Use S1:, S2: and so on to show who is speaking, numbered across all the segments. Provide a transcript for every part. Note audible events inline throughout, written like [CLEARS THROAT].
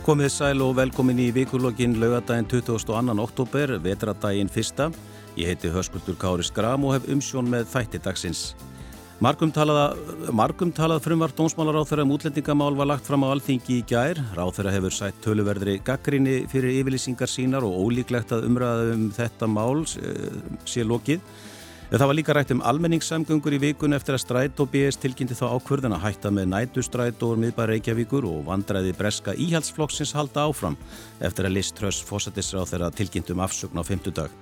S1: Komið sæl og velkomin í vikulokkin laugadaginn 22. oktober, vetradaginn 1. Ég heiti Höskuldur Kári Skram og hef umsjón með þætti dagsins. Margum talað frumvart dónsmálar ráþæra um útlendingamál var lagt fram á alþingi í gær. Ráþæra hefur sætt töluverðri gaggrinni fyrir yfirlýsingar sínar og ólíklegt að umræða um þetta mál sé lokið. Það var líka rætt um almenningssamgöngur í vikun eftir að stræt og BS tilkynnti þá ákvörðan að hætta með nætustræt og miðbæra Reykjavíkur og vandræði breska íhaldsflokksins halda áfram eftir að list tröss fósættisráð þeirra tilkynntum afsökn á fymtudag.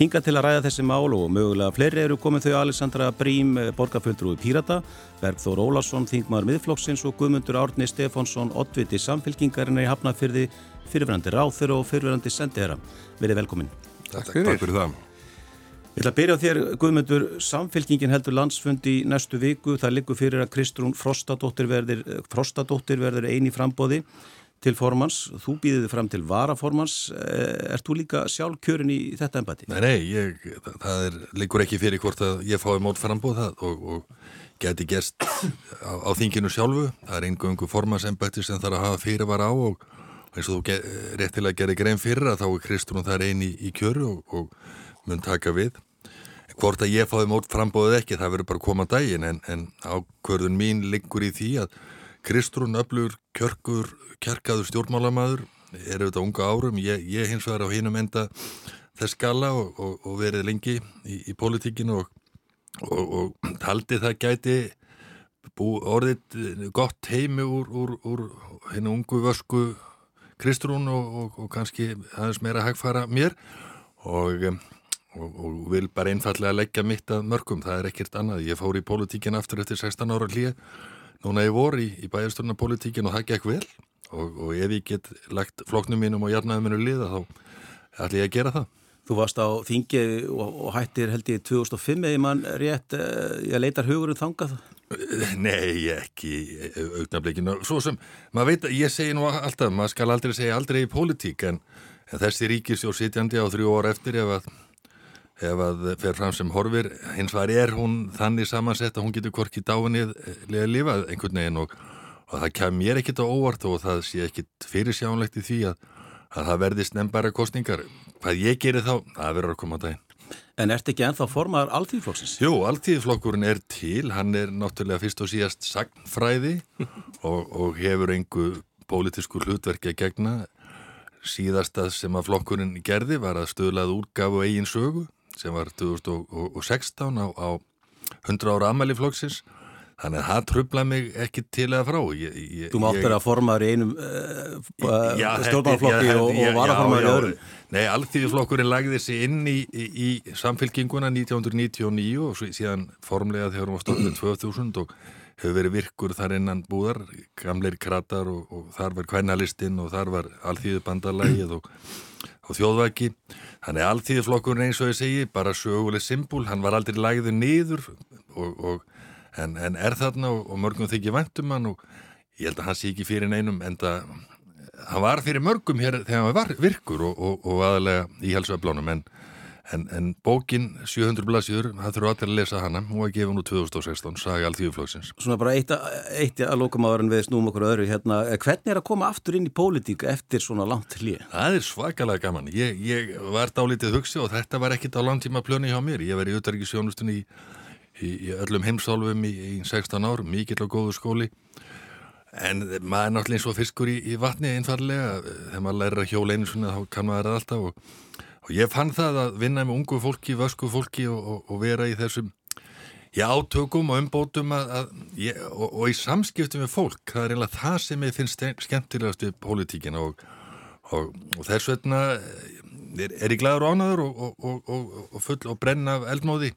S1: Hinga til að ræða þessi mál og mögulega fleiri eru komið þau Alessandra Brím, borgarfjöldrúi Pírata, Bergþór Ólarsson, Þingmar miðflokksins og Guðmundur Árni Stefánsson, Ottviti samfélkingarinnar í Hafnafyrði, fyrirverandi ráþur og fyrirverandi sendiherra. Verið velkomin.
S2: Takk fyrir, Takk fyrir það.
S1: Ég ætla að byrja á þér, Guðmundur, samfélkingin heldur landsfund í næstu viku. Það liggur fyrir að Kristrún Frostadóttir verður, Frostadóttir verður eini frambóði til formans. Þú býðið fram til varaformans. Er þú líka sjálf kjörin í þetta ennbæti?
S2: Nei, nei, ég, það er, liggur ekki fyrir hvort að ég fái mót frambóð það og, og geti gerst á, á þinginu sjálfu. Það er eingöngu formansennbæti sem þarf að hafa fyrirvara á og eins og þú réttilega gerir grein fyrir að þá er Kristrún þar eini í kjöru og, og mun taka við. Hvort að ég fáði mót frambóðið ekki, það verður bara koma dægin en, en ákvörðun mín liggur í því að Kristrún öflugur kjörgur, kjörgaður stjórnmálamæður er auðvitað unga árum, ég, ég hins vegar á hinum enda þess skala og, og, og verið lengi í, í politíkinu og, og taldi það gæti bú, orðið gott heimi úr, úr, úr hennu ungu vösku Kristrún og kannski aðeins meira hagfara mér og og, og vil bara einfallega leggja mitt að mörgum, það er ekkert annað. Ég fór í politíkin aftur eftir 16 ára hlýja núna ég vor í, í bæjasturna politíkin og það gekk vel. Og, og ef ég get lagt floknum mínum og jarnaðum minu liða þá ætla ég að gera það.
S1: Þú varst á þingi og, og hættir held ég 2005 eða mann rétt. Ég leitar hugurinn þangað.
S2: Nei, ekki augnablikinu, svo sem maður veit ég segi nú alltaf, maður skal aldrei segja aldrei í politík en, en þessi ríkisjór sitjandi á þrjú ára eftir ef að ef að fer fram sem horfir hins var er hún þannig samansett að hún getur korkið dáinnið lega lifað einhvern veginn og, og það kemur mér ekkit á óvart og það sé ekkit fyrir sjánlegt í því að, að það verðist nefnbæra kostningar hvað ég gerir þá, það verður að koma á daginn.
S1: En ert ekki ennþá formaður alltíðflokksins?
S2: Jú, alltíðflokkurinn er til. Hann er náttúrulega fyrst og síðast sagnfræði [LAUGHS] og, og hefur einhver pólitísku hlutverki að gegna. Síðasta sem að flokkurinn gerði var að stöðlað úrgafu eigin sögu sem var 2016 á, á 100 ára amæli flokksins. Þannig að það trubla mig ekki til eða frá. Ég,
S1: ég, Þú máttur að formaður í einum uh, stjórnarflokki og, og varaformaður í öðrum.
S2: Nei, alltíðflokkurinn lagði sig inn í, í, í samfélkinguna 1999 og síðan formlega þegar hún var stofnið 2000 [CLEARS THROAT] og hefur verið virkur þar innan búðar. Gamleir kratar og, og þar var kvænalistinn og þar var alltíðu bandalægið og og þjóðvæki. Þannig alltíðflokkurinn eins og ég segi, bara söguleg symbol, hann var aldrei lægður niður og, og, en, en er þarna og, og mörgum þykir vantum hann og ég held að hann sé ekki fyrir neinum en það, hann var fyrir mörgum hér þegar hann var virkur og aðalega íhalsöflónum en En, en bókin 700 blaðsjur, það þurfa allir að lesa hana, hún var gefin úr 2016, sagi allþjóðflóksins.
S1: Svona bara eitt, eitt að lókum áður en við snúum okkur öðru hérna, hvernig er að koma aftur inn í pólitík eftir svona langt hlýja?
S2: Það er svakalega gaman, ég, ég var dálítið hugsi og þetta var ekkit á langtíma plöni hjá mér, ég var í auðverkisjónustunni í, í, í öllum heimsálfum í, í 16 ár, mikill og góðu skóli. En maður er náttúrulega eins og fiskur í, í vatni einfallega, þegar maður lærir að hjóla einu svona þá kann maður alltaf og og ég fann það að vinna með ungu fólki, vösku fólki og, og, og vera í þessum já, átökum og umbótum að, að ég, og, og í samskiptum með fólk, það er einlega það sem ég finnst skemmtilegast við pólitíkina og þess vegna er, er ég glæður ánaður og full og brenna af eldmóði.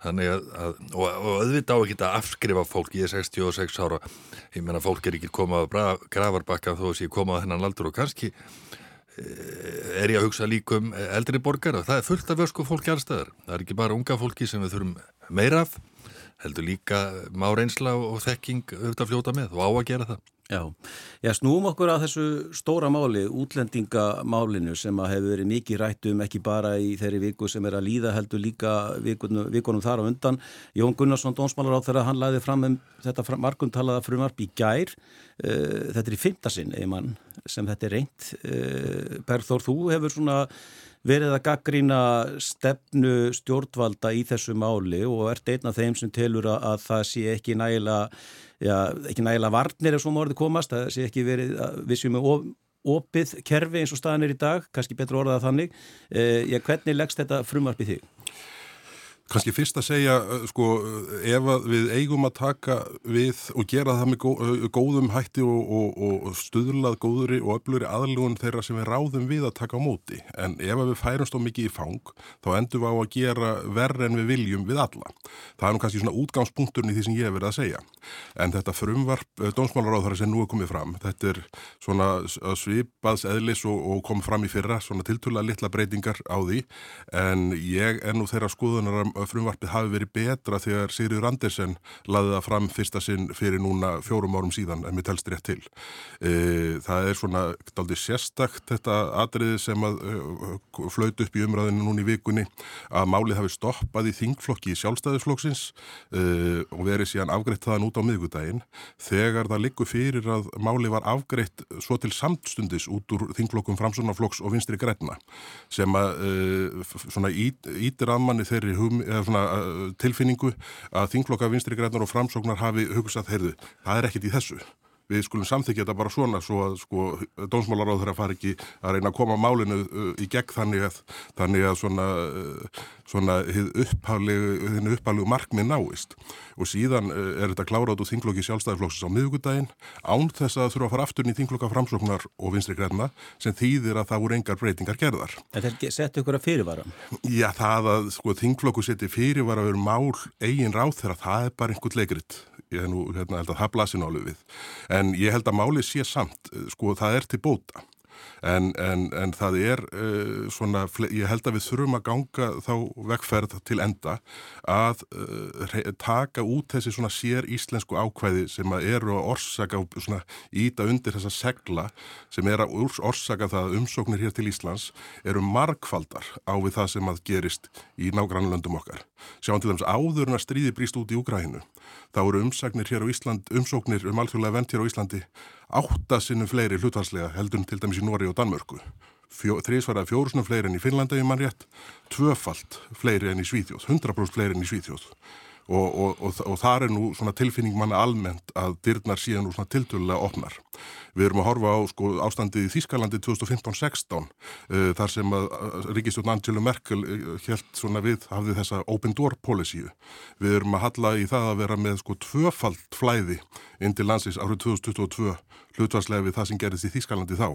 S2: Þannig að, að og auðvitað á ekki að afskrifa fólk. Ég er 66 ára, ég menna fólk er ekki komað að grafarbakka þó að ég komað að hennan aldur og kannski er ég að hugsa líkum eldri borgar og það er fullt af vösku fólki allstaðar. Það er ekki bara unga fólki sem við þurfum meira af, heldur líka má reynsla og þekking auðvitað fljóta með og á að gera það.
S1: Já, já snúum okkur að þessu stóra máli, útlendingamálinu sem að hefur verið mikið rætt um ekki bara í þeirri viku sem er að líða heldur líka vikunum, vikunum þar á undan. Jón Gunnarsson, dónsmálar á þeirra, hann læði fram um þetta markumtalaða frumarp í gær. Uh, þetta er í fymtasinn, eiginmann, sem þetta er reynd. Uh, Berður, þú hefur svona verið að gaggrína stefnu stjórnvalda í þessu máli og ert einn af þeim sem telur að það sé ekki nægilega já, ekki nægilega varnir ef svo morði komast, það sé ekki verið við séum með opið kerfi eins og staðan er í dag, kannski betur orðað þannig. Eh, hvernig leggst þetta frumarpið þig?
S3: Kanski fyrst að segja, sko, ef við eigum að taka við og gera það með góðum hætti og, og, og stuðlað góðuri og öfluri aðlugun þeirra sem við ráðum við að taka á móti. En ef við færumst á mikið í fang, þá endur við á að gera verre en við viljum við alla. Það er nú kannski svona útgangspunkturinn í því sem ég hef verið að segja. En þetta frumvarp dómsmálaráðara sem nú er komið fram, þetta er svona svipaðs eðlis og, og kom fram í fyrra, svona tiltúrlega litla breytingar á því. En ég er nú þeirra skoðunar frumvarpið hafi verið betra þegar Sigriður Andersen laði það fram fyrsta sinn fyrir núna fjórum árum síðan en mér telst rétt til. E, það er svona daldi sérstakt þetta atriði sem að uh, flöut upp í umræðinu núna í vikunni að málið hafi stoppað í þingflokki í sjálfstæðisflokksins e, og verið síðan afgreitt þaðan út á miðgudaginn þegar það likur fyrir að málið var afgreitt svo til samtstundis út úr þingflokkum framsunarflokks og vinstri græna sem að e, svona ítir að manni þeirri hum, svona, tilfinningu að þingflokka vinstri grænar og framsóknar hafi hugsað, heyrðu, það er ekkit í þessu við skulum samþykja þetta bara svona svo að sko dónsmálaráð þeirra fari ekki að reyna að koma málinu uh, í gegn þannig að, þannig að svona, uh, svona þinn upphæflegu markmið náist og síðan uh, er þetta klárat úr þinglokki sjálfstæðiflóksis á miðugudaginn án þess að þurfa að fara aftur í þinglokka framsloknar og vinstri grefna sem þýðir að það voru engar breytingar gerðar.
S1: En þetta settu ykkur að fyrirvara?
S3: Já það að sko þinglokku seti fyrirvara verið mál eigin ráð þegar það er bara einhvern leikrit ég hef nú hérna, held að það blasir nálu við. En ég held að máli sé samt eh, sko það er til bóta En, en, en það er uh, svona, ég held að við þurfum að ganga þá vegferð til enda að uh, taka út þessi svona sér íslensku ákvæði sem að eru að orsaka og svona íta undir þessa segla sem er að orsaka það að umsóknir hér til Íslands eru markfaldar á við það sem að gerist í nágrannlöndum okkar. Sjáum til dæmis áður en að stríði bríst út í Úgrænu. Það voru umsagnir hér á Ísland, umsóknir um alþjóðlega vend hér á Íslandi áttasinnum fleiri hlutvarslega heldur til dæmis í Nóri og Danmörku. Þrísvaraði fjórusunum fleiri enn í Finnlanda í mannrétt, tvöfalt fleiri enn í Svíþjóð, 100% fleiri enn í Svíþjóð. Og, og, og, og þar er nú tilfinning manna almennt að dyrnar síðan nú svona tiltölulega opnar. Við erum að horfa á sko, ástandið í Þískalandi 2015-16 uh, þar sem að Ríkistjórn Angela Merkel helt uh, svona við hafði þessa open door policy. Við erum að halla í það að vera með sko tvöfald flæði inn til landsins árið 2022 hlutvarslega við það sem gerist í Þískalandi þá.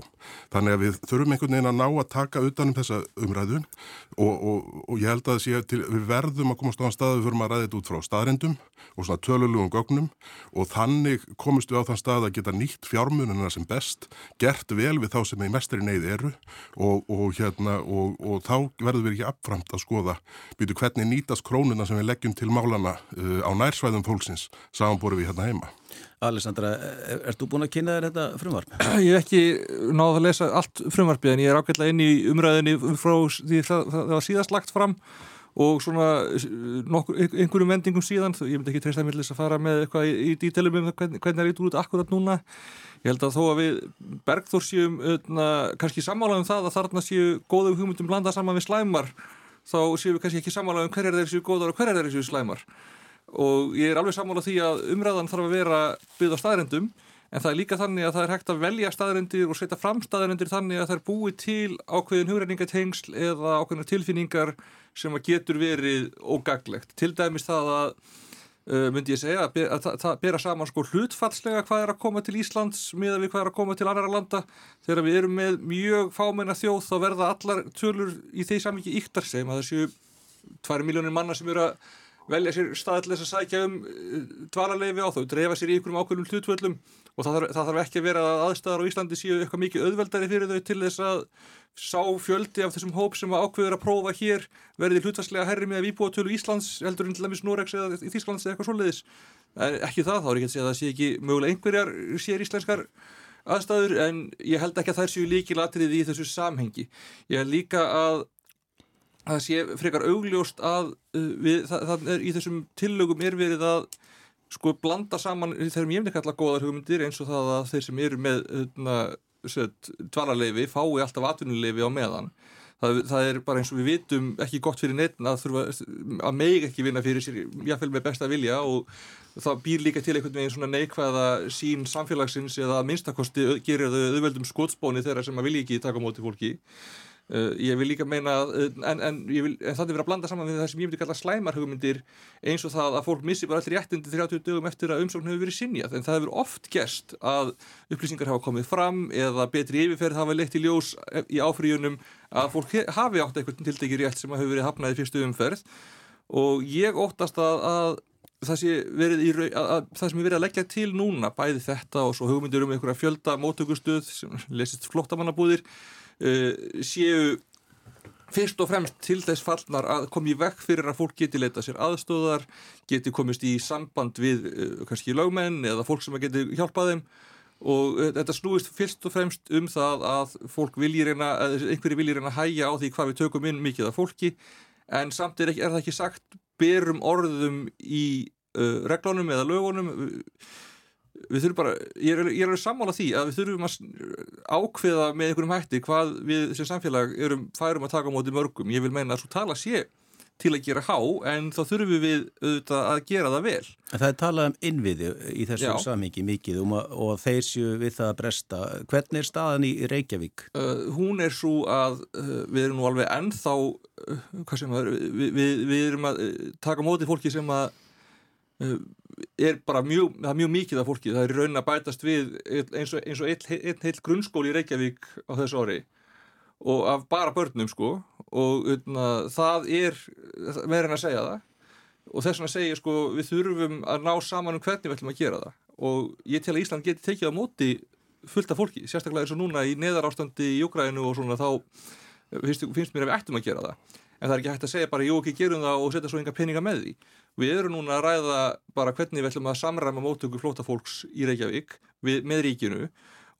S3: Þannig að við þurfum einhvern veginn að ná að taka utanum þessa umræðu og, og, og ég held að til, við verðum að komast á þann stað að við förum að ræða þetta út frá staðrendum og svona tölulugum gögnum og þannig komist við á þann stað að geta nýtt fjármununa sem best, gert vel við þá sem í mestri neyð eru og, og hérna, þá verðum við ekki afframt að skoða býtu hvernig nýtast krónuna sem við leggjum til málana uh, á nærsvæðum fólksins samanbúru við hérna heima.
S1: Alessandra, ert þú búin að kynna þér þetta frumvarp? [CLEARS THROAT]
S4: Ég hef ekki náða að lesa allt frumvarpið en ég er ákveðlega inn í umræðinni frá því það, það var síðast lagt fram og svona nokkur, einhverjum vendingum síðan, ég myndi ekki treysta til þess að fara með eitthvað í, í dítelum um hvernig, það eitthvað út akkurat núna. Ég held að þó að við Bergþór séum öðna, kannski sammála um það að þarna séu góðu hugmyndum blanda saman við slæmar þá séum við kannski ekki sammála um hver er þeir séu góðar og hver er þeir séu slæmar. Og ég er alveg sammála því að umræðan þarf að vera byggð á staðrendum en það er líka þannig að það er hægt að velja staðrendir og setja fram staðrendir þannig að það er búið til ákveðin hugreiningatengsl eða ákveðin tilfinningar sem að getur verið ógaglegt. Til dæmis það að, uh, myndi ég segja, að, að, að það bera saman sko hlutfallslega hvað er að koma til Íslands miða við hvað er að koma til annara landa. Þegar við erum með mjög fámenna þjóð þá verða allar tölur í þeir samvikið yktar sem að þessu 2 miljónir manna sem eru að velja sér staðilega að sækja um dvalarleifi á þau, drefa sér í einhverjum ákveðnum hlutvöllum og það þarf, það þarf ekki að vera að aðstæðar á Íslandi séu eitthvað mikið auðveldari fyrir þau til þess að sá fjöldi af þessum hóp sem ákveður að prófa hér verði hlutvarslega herri með að výbúa tölu Íslands heldur en til dæmis Norex eða Íslands eða eitthvað svoleiðis. Ekki það, þá er ekki að segja að það sé ekki mögulega einhverjar sér íslenskar aðstæður en ég held ekki að það séu líki latrið í þessu samhengi. Ég held líka að það sé frekar augljóst að uh, við, það, það er, í þessum tillögum er verið að sko blanda saman þegar ég myndi kalla góðar hugmyndir eins og það að þeir sem eru með dvalarleifi fái alltaf atvinnuleifi á meðan. Það, það er bara eins og við vitum ekki gott fyrir neitt að að meig ekki vinna fyrir sér jáfnveil með besta vilja og það býr líka til einhvern veginn svona neikvæða sín samfélagsins eða minnstakosti gerir þau auðveldum skótsbóni þeirra sem að vilja ekki taka móti fólki Uh, ég vil líka meina uh, en, en, vil, en það er verið að blanda saman við það sem ég myndi kalla slæmarhugmyndir eins og það að fólk missi bara allir réttindi 30 dögum eftir að umsókn hefur verið sinjað en það hefur oft gerst að upplýsingar hafa komið fram eða betri yfirferð hafa leitt í ljós í áfríunum að fólk hafi átt eitthvað tildegi rétt sem hefur verið hafnað í fyrstu umferð. Og ég óttast að, að það, sem er verið að leggja til núna bæði þetta og svo hugmyndir um einhverja fjölda mótökustuð sem lesist flottamannabúðir séu fyrst og fremst til þess fallnar að komi vekk fyrir að fólk geti leita sér aðstóðar, geti komist í samband við uh, kannski lögmenn eða fólk sem geti hjálpað þeim. Og uh, þetta snúist fyrst og fremst um það að fólk viljir reyna, einhverju viljir reyna að hæja á því hvað við tökum inn mikið af fólki. En samt er, ekki, er það ekki sagt berum orðum í uh, reglunum eða lögunum við þurfum bara, ég er, ég er alveg sammála því að við þurfum að ákveða með einhverjum hætti hvað við sem samfélag erum færum að taka á móti mörgum ég vil meina að svo tala sé til að gera há en þá þurfum við auðvitað að gera það vel.
S1: En það er talað um innviði í þessu samhengi mikið um að, og þeir séu við það að bresta. Hvernig er staðan í Reykjavík?
S4: Uh, hún er svo að uh, við erum nú alveg ennþá, uh, er, við, við, við erum að uh, taka móti fólki sem að uh, er bara mjög, það er mjög mikið af fólki, það er raun að bætast við eins og, eins og einn heil, heil grunnskóli í Reykjavík á þessu ári. Og af bara börnum sko. Og utna, það er meirinn að segja það. Og þess vegna segja sko við þurfum að ná saman um hvernig við ætlum að gera það. Og ég tel að Ísland geti tekið á móti fullt af fólki, sérstaklega eins og núna í neðarástandi í Júgrænu og svona þá finnst, finnst mér að við ættum að gera það en það er ekki hægt að segja bara jú ekki gerum það og setja svo enga peninga með því. Við erum núna að ræða bara hvernig við ætlum að samræma mótöku flótafólks í Reykjavík við, með ríkinu.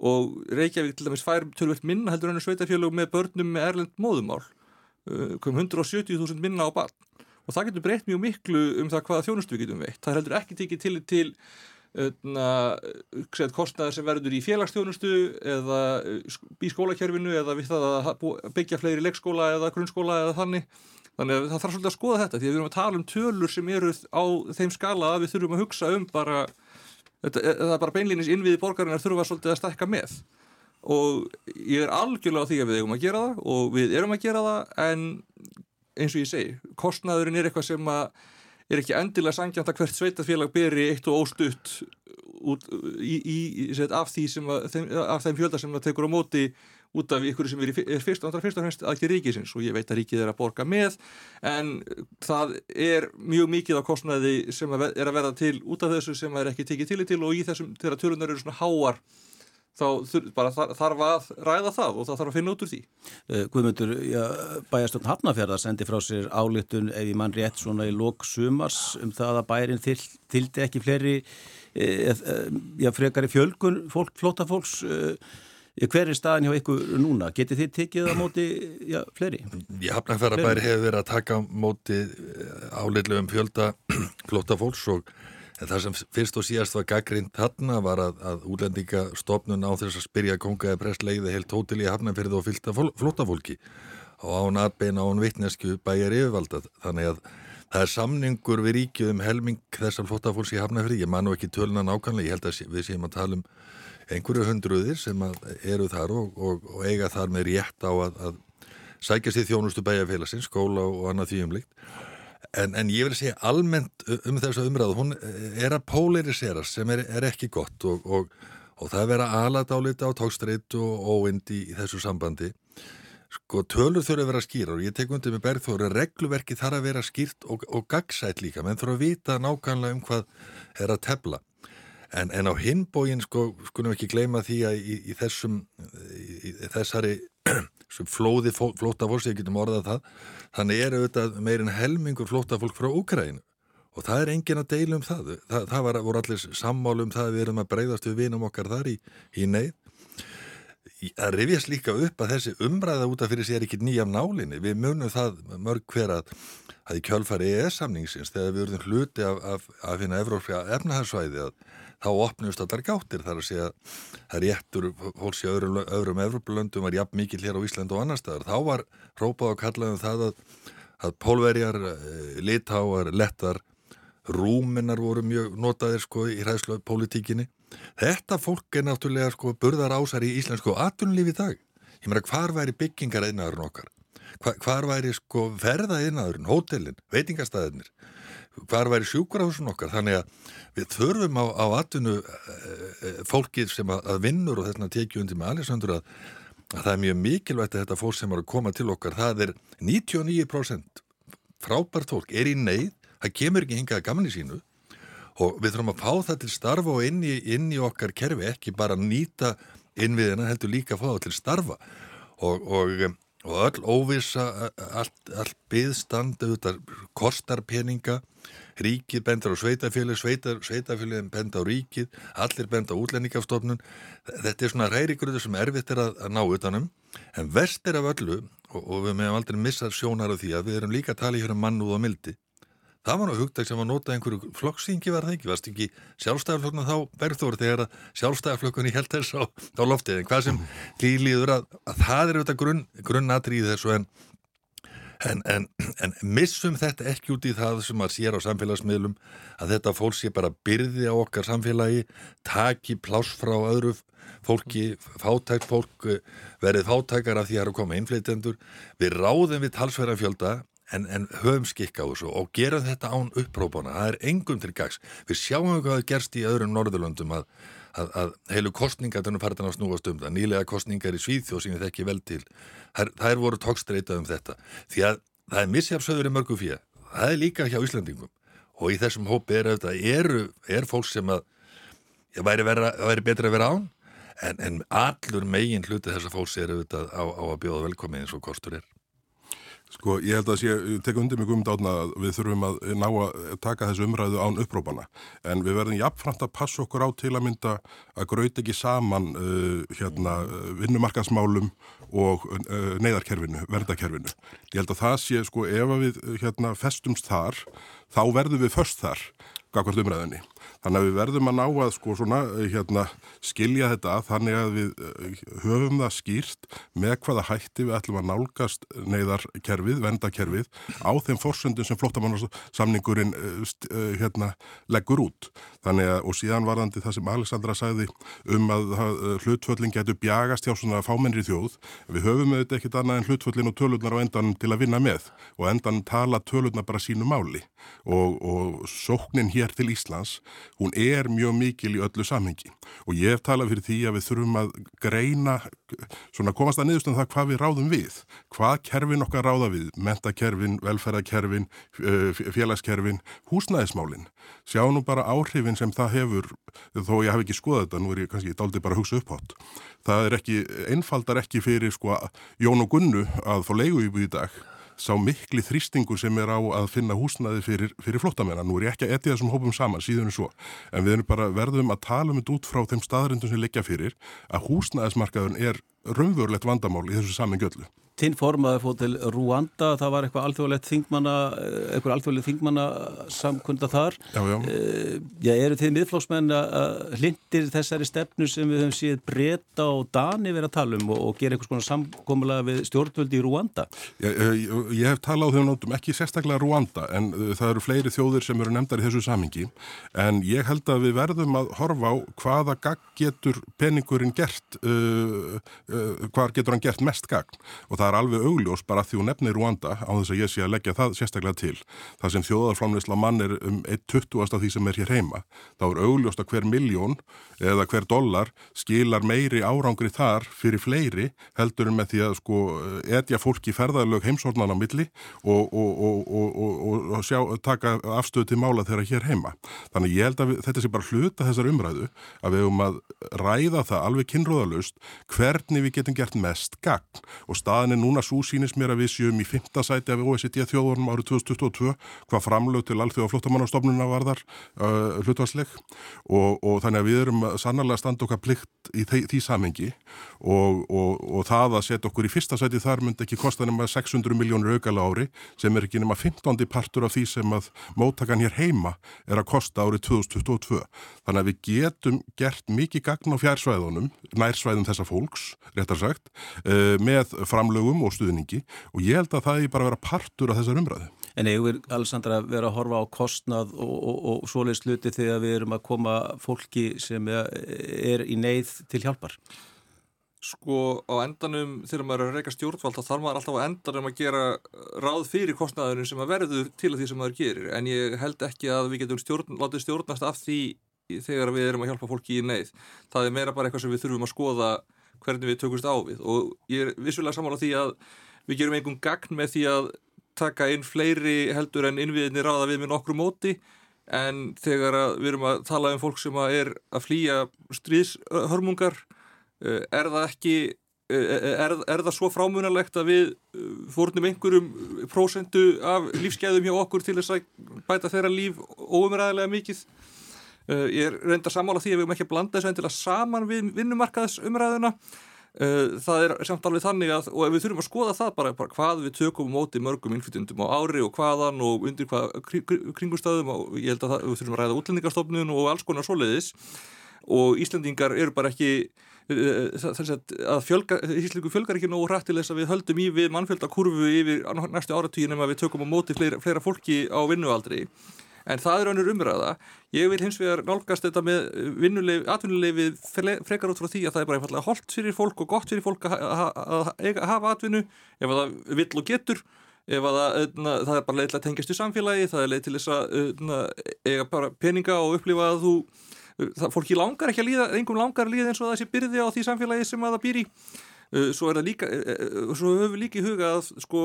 S4: Og Reykjavík til dæmis fær tölvöld minna heldur enn sveitafélög með börnum með erlend móðumál kom 170.000 minna á barn. Og það getur breytt mjög miklu um það hvaða þjónustu við getum veitt. Það heldur ekki tekið til til kostnaðar sem verður í félagsþjónustu eða uh, í skólakerfinu eða við það að byggja fleiri leikskóla eða grunnskóla eða þannig. Þannig að það þarf svolítið að skoða þetta því að við erum að tala um tölur sem eru á þeim skala að við þurfum að hugsa um bara e, er bara beinlýnis innviði borgarinnar þurfa svolítið að stekka með. Og ég er algjörlega á því að við eigum að gera það og við erum að gera það en eins og ég segi kostnaðurinn er eitthvað sem að er ekki endilega sangjant að hvert sveitafélag beri eitt og óstutt út, í, í, í, af, að, þeim, af þeim fjölda sem það tekur á móti út af ykkur sem er, er fyrst, og fremst aðgjör ríkisins og ég veit að ríkið er að borga með en það er mjög mikið á kostnaði sem er að verða til út af þessu sem er ekki tekið til í til og í þessum þegar tölunar eru svona háar þá bara þarf að ræða það og það þarf að finna út úr því.
S1: Uh, Guðmundur, bæjastjórn Hafnafjörðar sendi frá sér álittun ef ég mann rétt svona í lok sumars um það að bærin þyldi ekki fleiri, uh, uh, já frekar í fjölgun fólk, flóta fólks Hver er staðin hjá ykkur núna? Getið þið tekið á móti já, fleiri?
S2: Ég hafna hver að bæri hefur verið að taka á móti eh, áleitlu um fjölda [CLEARS THROAT] flóta fólks og það sem fyrst og síðast var gaggrind þarna var að, að útlendingastofnun á þess að spyrja kongaði prest leiði heilt hótel í hafnafyrðu og fylta flóta fólki og án atbeina án vittnesku bæjar yfirvalda þannig að það er samningur við ríkju um helming þessar flóta fólks í hafnafyrði ég man nú ekki töluna nákvæmlega, ég held að við séum að tala um einhverju hundruðir sem eru þar og, og, og eiga þar með rétt á að, að sækja sér þjónustu bæjarfélagsins, skóla og annað því umlikt. En, en ég vil segja almennt um þessa umræðu, hún er að polariserast sem er, er ekki gott og, og það er verið að alata á tókstreitt og óind í, þessu sambandi. sko tölur þurfa að vera skýra og ég tek undir með bergþóri regluverki þarf að vera skýrt og, og gagsætt líka. Menn þurfa að vita nákvæmlega um hvað er að tefla en, en á hinbógin sko skulum ekki gleyma því að í, í þessum í, í þessari [CLEARS THROAT] flóði flóta fólks, ég getum orðað það þannig er auðvitað meirinn helmingur flóta fólk frá Úkrænu og það er engin að deila um það. Það, það var, voru allir sammál um það að við erum að breyðast við vinum okkar þar í, neyð. Að rifjast líka upp að þessi umræða út af fyrir sér ekki nýjaf nálinni. Við munum það mörg hver að að í kjálfari EES-samningsins þegar við verðum hluti af, af, af hérna evrópska efnahagsvæði að þá opnumst allar gáttir þar að segja það er réttur fólks í öðrum, öðrum Evrópulöndum var jafn mikil hér á Ísland og annar staðar. Þá var rópað og kallaðum það að, að pólverjar, eh, litáar, lettar rúminnar voru mjög notaðir sko í hræðslu politíkinni þetta fólk er náttúrulega sko burðar ásar í íslensku atunlífi í dag. Ég meina hvar væri byggingar einnaðurinn okkar? Hvar, hvar væri sko ferða einnaðurinn, hótelin, veitingastæðinir hvar væri sjúkurahúsun okkar? Þannig að við þurfum á, á atvinnu e, fólkið sem að, að vinnur og þessna tekið undir með Alessandur að, að það er mjög mikilvægt að þetta fólk sem er að koma til okkar það er 99% frábært fólk er í neyð það kemur ekki hingað gamni sínu og við þurfum að fá það til starfa og inn í, inn í okkar kerfi ekki bara nýta innviðina heldur líka að fá það til starfa. Og, og og öll óvisa, allt, allt auðvitað, kostar peninga, ríkið bendar á sveitafjölu, sveitafjölu bendar á ríkið, allir bendar á útlendingafstofnun. Þetta er svona rærigröðu sem erfitt er að, að ná utanum, en verst er af öllu, og, og við meðum aldrei missa sjónar af því að við erum líka að tala í hér um mannúð og mildi, Það var nú hugdag sem var notað einhverju flokksingi var það ekki, varst ekki sjálfstæðarflokkna þá? Verður þegar að sjálfstæðarflokkunni held þess á, á loftið, en hvað sem líliður að, að það er auðvitað grunn, grunnatrið þessu en, en, en, en missum þetta ekki út í það sem að sér á samfélagsmiðlum að þetta fólk sé bara byrði á okkar samfélagi, taki pláss frá öðru fólki, fátækt fólk verið fátækar af því að það eru að koma innflytjendur, við ráðum við talsverðan fjölda en, en höfum skikka á þessu og gera þetta án upprópana, það er engum til gags. Við sjáum hvað það gerst í öðrum Norðurlöndum að, að, að heilu kostningar þannig færðan að snúast um það, nýlega kostningar í Svíþjóð sem ég þekki vel til. Þær, þær voru tókstreitað um þetta. Því að það er missjafsöður í mörgu fyrir það er líka hjá Íslandingum og í þessum hópi er auðvitað er fólk sem að væri, vera, væri betra að vera án. En, en allur megin hluti þessar fólks er auðvitað á, á að bjóða velkomið eins og kostur er
S3: Sko ég held að sé, tek undir mig um dátna að við þurfum að ná að taka þessu umræðu án upprópana en við verðum jafnframt að passa okkur á til að mynda að gröyti ekki saman uh, hérna, vinnumarkasmálum og uh, neyðarkerfinu, verdakerfinu. Ég held að það sé sko ef við hérna, festumst þar þá verðum við först þar, gafkvært umræðinni. Þannig að við verðum að ná að sko svona hérna skilja þetta þannig að við eh, höfum það skýrt með hvaða hætti við ætlum að nálgast neyðarkerfið, vendakerfið á þeim fórsöndum sem flottamannarsamningurinn eh, eh, hérna leggur út. Þannig að og síðan varðandi það sem Alexandra sagði um að hlutföllin getur bjagast hjá svona fámennri þjóð. Við höfum auðvitað ekkit annað en hlutföllin og tölurnar á endan til að vinna með og endan tala tölurnar bara sínu máli og, og sóknin hér til Íslands hún er mjög mikil í öllu samhengi og ég hef talað fyrir því að við þurfum að greina, svona komast að niðurstöndum það hvað við ráðum við, hvað kerfin okkar ráða við, mentakerfin, velferðarkerfin, félagskerfin, húsnæðismálin. Sjá nú bara áhrifin sem það hefur, þó ég hef ekki skoðað þetta, nú er ég kannski dálti bara að hugsa upp átt. Það er ekki, einfaldar ekki fyrir sko Jón og Gunnu að fá leigu í dag sá mikli þrýstingur sem er á að finna húsnaði fyrir, fyrir flottamennar. Nú er ég ekki að etja þessum hópum saman síðan og svo, en við bara verðum að tala um þetta út frá þeim staðrindum sem leggja fyrir að húsnaðismarkaðun er raunverulegt vandamál í þessu saman göllu.
S1: Tinn formaði fóð til Rúanda, það var eitthvað alþjóðlegt þingmanna, eitthvað alþjóðlegt þingmanna samkunda þar.
S3: Já, já.
S1: E, já, eru þið miðflóksmenn að hlindir þessari stefnu sem við höfum síðan breyta og dani verið að tala um og, og gera eitthvað svona samkomulega við stjórnvöldi í Rúanda?
S3: Já, ég, ég hef talað á þeim nótum, ekki sérstaklega Rúanda, en það eru fleiri þjóðir sem eru nefndar í þessu samingi, en ég held að við verðum að horfa á hvaða gagg getur peningurinn gert, uh, uh, það er alveg augljós bara því hún nefnir Rwanda á þess að ég sé að leggja það sérstaklega til. Það sem þjóðarframleysla mann er um 1,20 af því sem er hér heima. Það er augljóst að hver miljón eða hver dollar skilar meiri árangri þar fyrir fleiri heldur en með því að sko etja fólki ferðarlög heimsornan á milli og, og, og, og sjá, taka afstöðu til mála þeirra hér heima. Þannig ég held að við, þetta sé bara hluta þessar umræðu að við höfum að ræða það alveg kynróðalust hvernig við getum gert mest gagn og staðin er núna svo sínist mér að við séum í fymta sæti af OECD þjóðunum árið 2022 hvað framlög til allþjóða flottamannastofnuna var þar uh, hlutvarsleg og, og þannig að við erum sannarlega standa okkar plikt í því, því samengi og, og, og það að setja okkur í fyrsta sæti þar myndi ekki kosta nema 600 miljónur aukala ári sem er ekki nema 15. partur af því sem að móttakan hér heima er að kosta árið 2022. Þannig að við getum gert mikið gagn á fjársvæðunum, nærsvæðum þessa fólks, réttar sagt, uh, með framlögum og stuðningi og ég held að það er bara að vera partur af þessar umræðu.
S1: En eigum við, Alessandra, vera að horfa á kostnað og, og, og svoleið sluti þegar við erum að koma fólki sem er í neyð til hjálpar?
S4: Sko á endanum þegar maður er að reyka stjórnvald þá þarf maður alltaf á endanum að gera ráð fyrir kostnaðunum sem að verður til að því sem maður gerir en ég held ekki að við getum stjórn, látið stjórnast af því þegar við erum að hjálpa fólki í neyð. Það er meira bara eitthvað sem við þurfum að skoða hvernig við tökumst á við. Og ég er vissulega samála því að við gerum einhvern gagn með því að taka inn fleiri heldur en innviðinni ráða við með nokkru móti. En þegar við erum að tala um fólk sem að er að flýja stríðshörmungar er það ekki er, er það svo frámunalegt að við fórnum einhverjum prósendu af lífsgæðum hjá okkur til þess að bæta þeirra líf óumræðilega mikið ég er reynda að samála því að við erum ekki að blanda þessu endilega saman við vinnumarkaðsumræðuna. Eh, það er samt alveg þannig að og við þurfum að skoða það bara, bara hvað við tökum móti mörgum innflytjandum á ári og hvaðan og undir hvað kringustöðum og ég held að það, við þurfum að ræða útlendingarstofnun og alls konar svoleiðis. Og Íslandingar eru bara ekki eh, þess að fjölga, Íslingu fjölgar ekki nógu hrætt til þess að við höldum í við mannfjöldakurvu yfir næstu áratvíðin ef við tökum á móti fleira, fleira fólki á vinnualdri en það er önnur umræða. Ég vil hins vegar nálgast þetta með atvinnuleifið frekar út frá því að það er bara einfallega holdt fyrir fólk og gott fyrir fólk að hafa atvinnu ef það vill og getur ef það, það er bara leið til að tengjast í samfélagi, það er leið til þess að eiga bara peninga og upplifa að þú það, fólki langar ekki að líða, engum langar að líða eins og það sé byrði á því samfélagi sem að það býr í svo er það líka svo höfum við líka í huga að sko,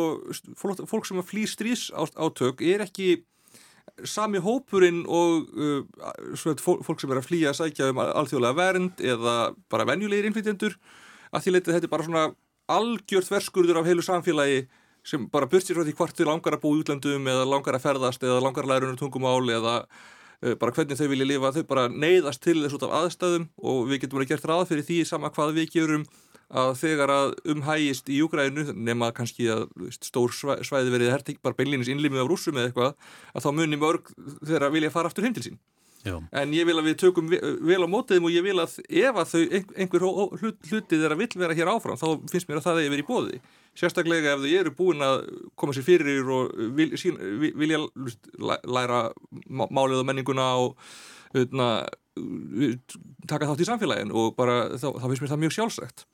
S4: fólk sem að flý strís átök er ekki sami hópurinn og uh, fólk sem er að flýja að sækja um alþjóðlega vernd eða bara venjulegir innflytjendur að því leitið þetta er bara svona algjört verskurður af heilu samfélagi sem bara burstir frá því hvort þau langar að bú í útlöndum eða langar að ferðast eða langar að læra unum tungumál eða uh, bara hvernig þau vilja lifa. Þau bara neyðast til þess út af aðstæðum og við getum verið gert ráð fyrir því sama hvað við gerum að þegar að umhægist í Júgrænu nema kannski að stór svæði verið herting bara beinlinis innlimið af rúsum eða eitthvað að þá munir mörg þegar að vilja fara aftur heim til sín. Já. en ég vil að við tökum vel á mótiðum og ég vil að ef að þau einhver hlutið er að vill vera hér áfram þá finnst mér að það er verið í bóði sérstaklega ef þau eru búin að koma sér fyrir og vil, sín, vilja læra málið og menninguna og öðna, taka þátt í samfélagin og bara þá, þá finnst mér það mjög sjálfsagt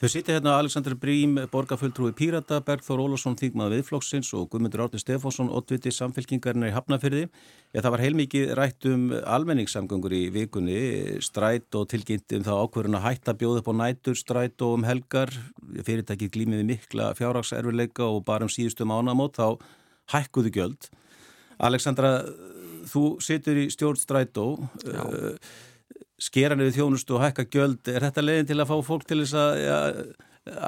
S1: Þau sitja hérna Alexander Brím, borgarfulltrúi Pírata, Bergþór Ólásson, Þýgmaða Viðflokksins og Guðmundur Árni Stefánsson, Ottviti, samfélkingarnir í Hafnafyrði. Já, það var heilmikið rætt um almenningssamgöngur í vikunni, stræt og tilgjind um þá ákverðin að hætta bjóð upp á nætur, stræt og um helgar. Fyrirtækið glýmiði mikla fjárhagserfileika og bara um síðustu mánamót þá hækkuðu gjöld. Alexandra, þú situr í stjórn stræt og... Uh, skeran yfir þjónustu og hækka gjöld er þetta leiðin til að fá fólk til þess að, ja,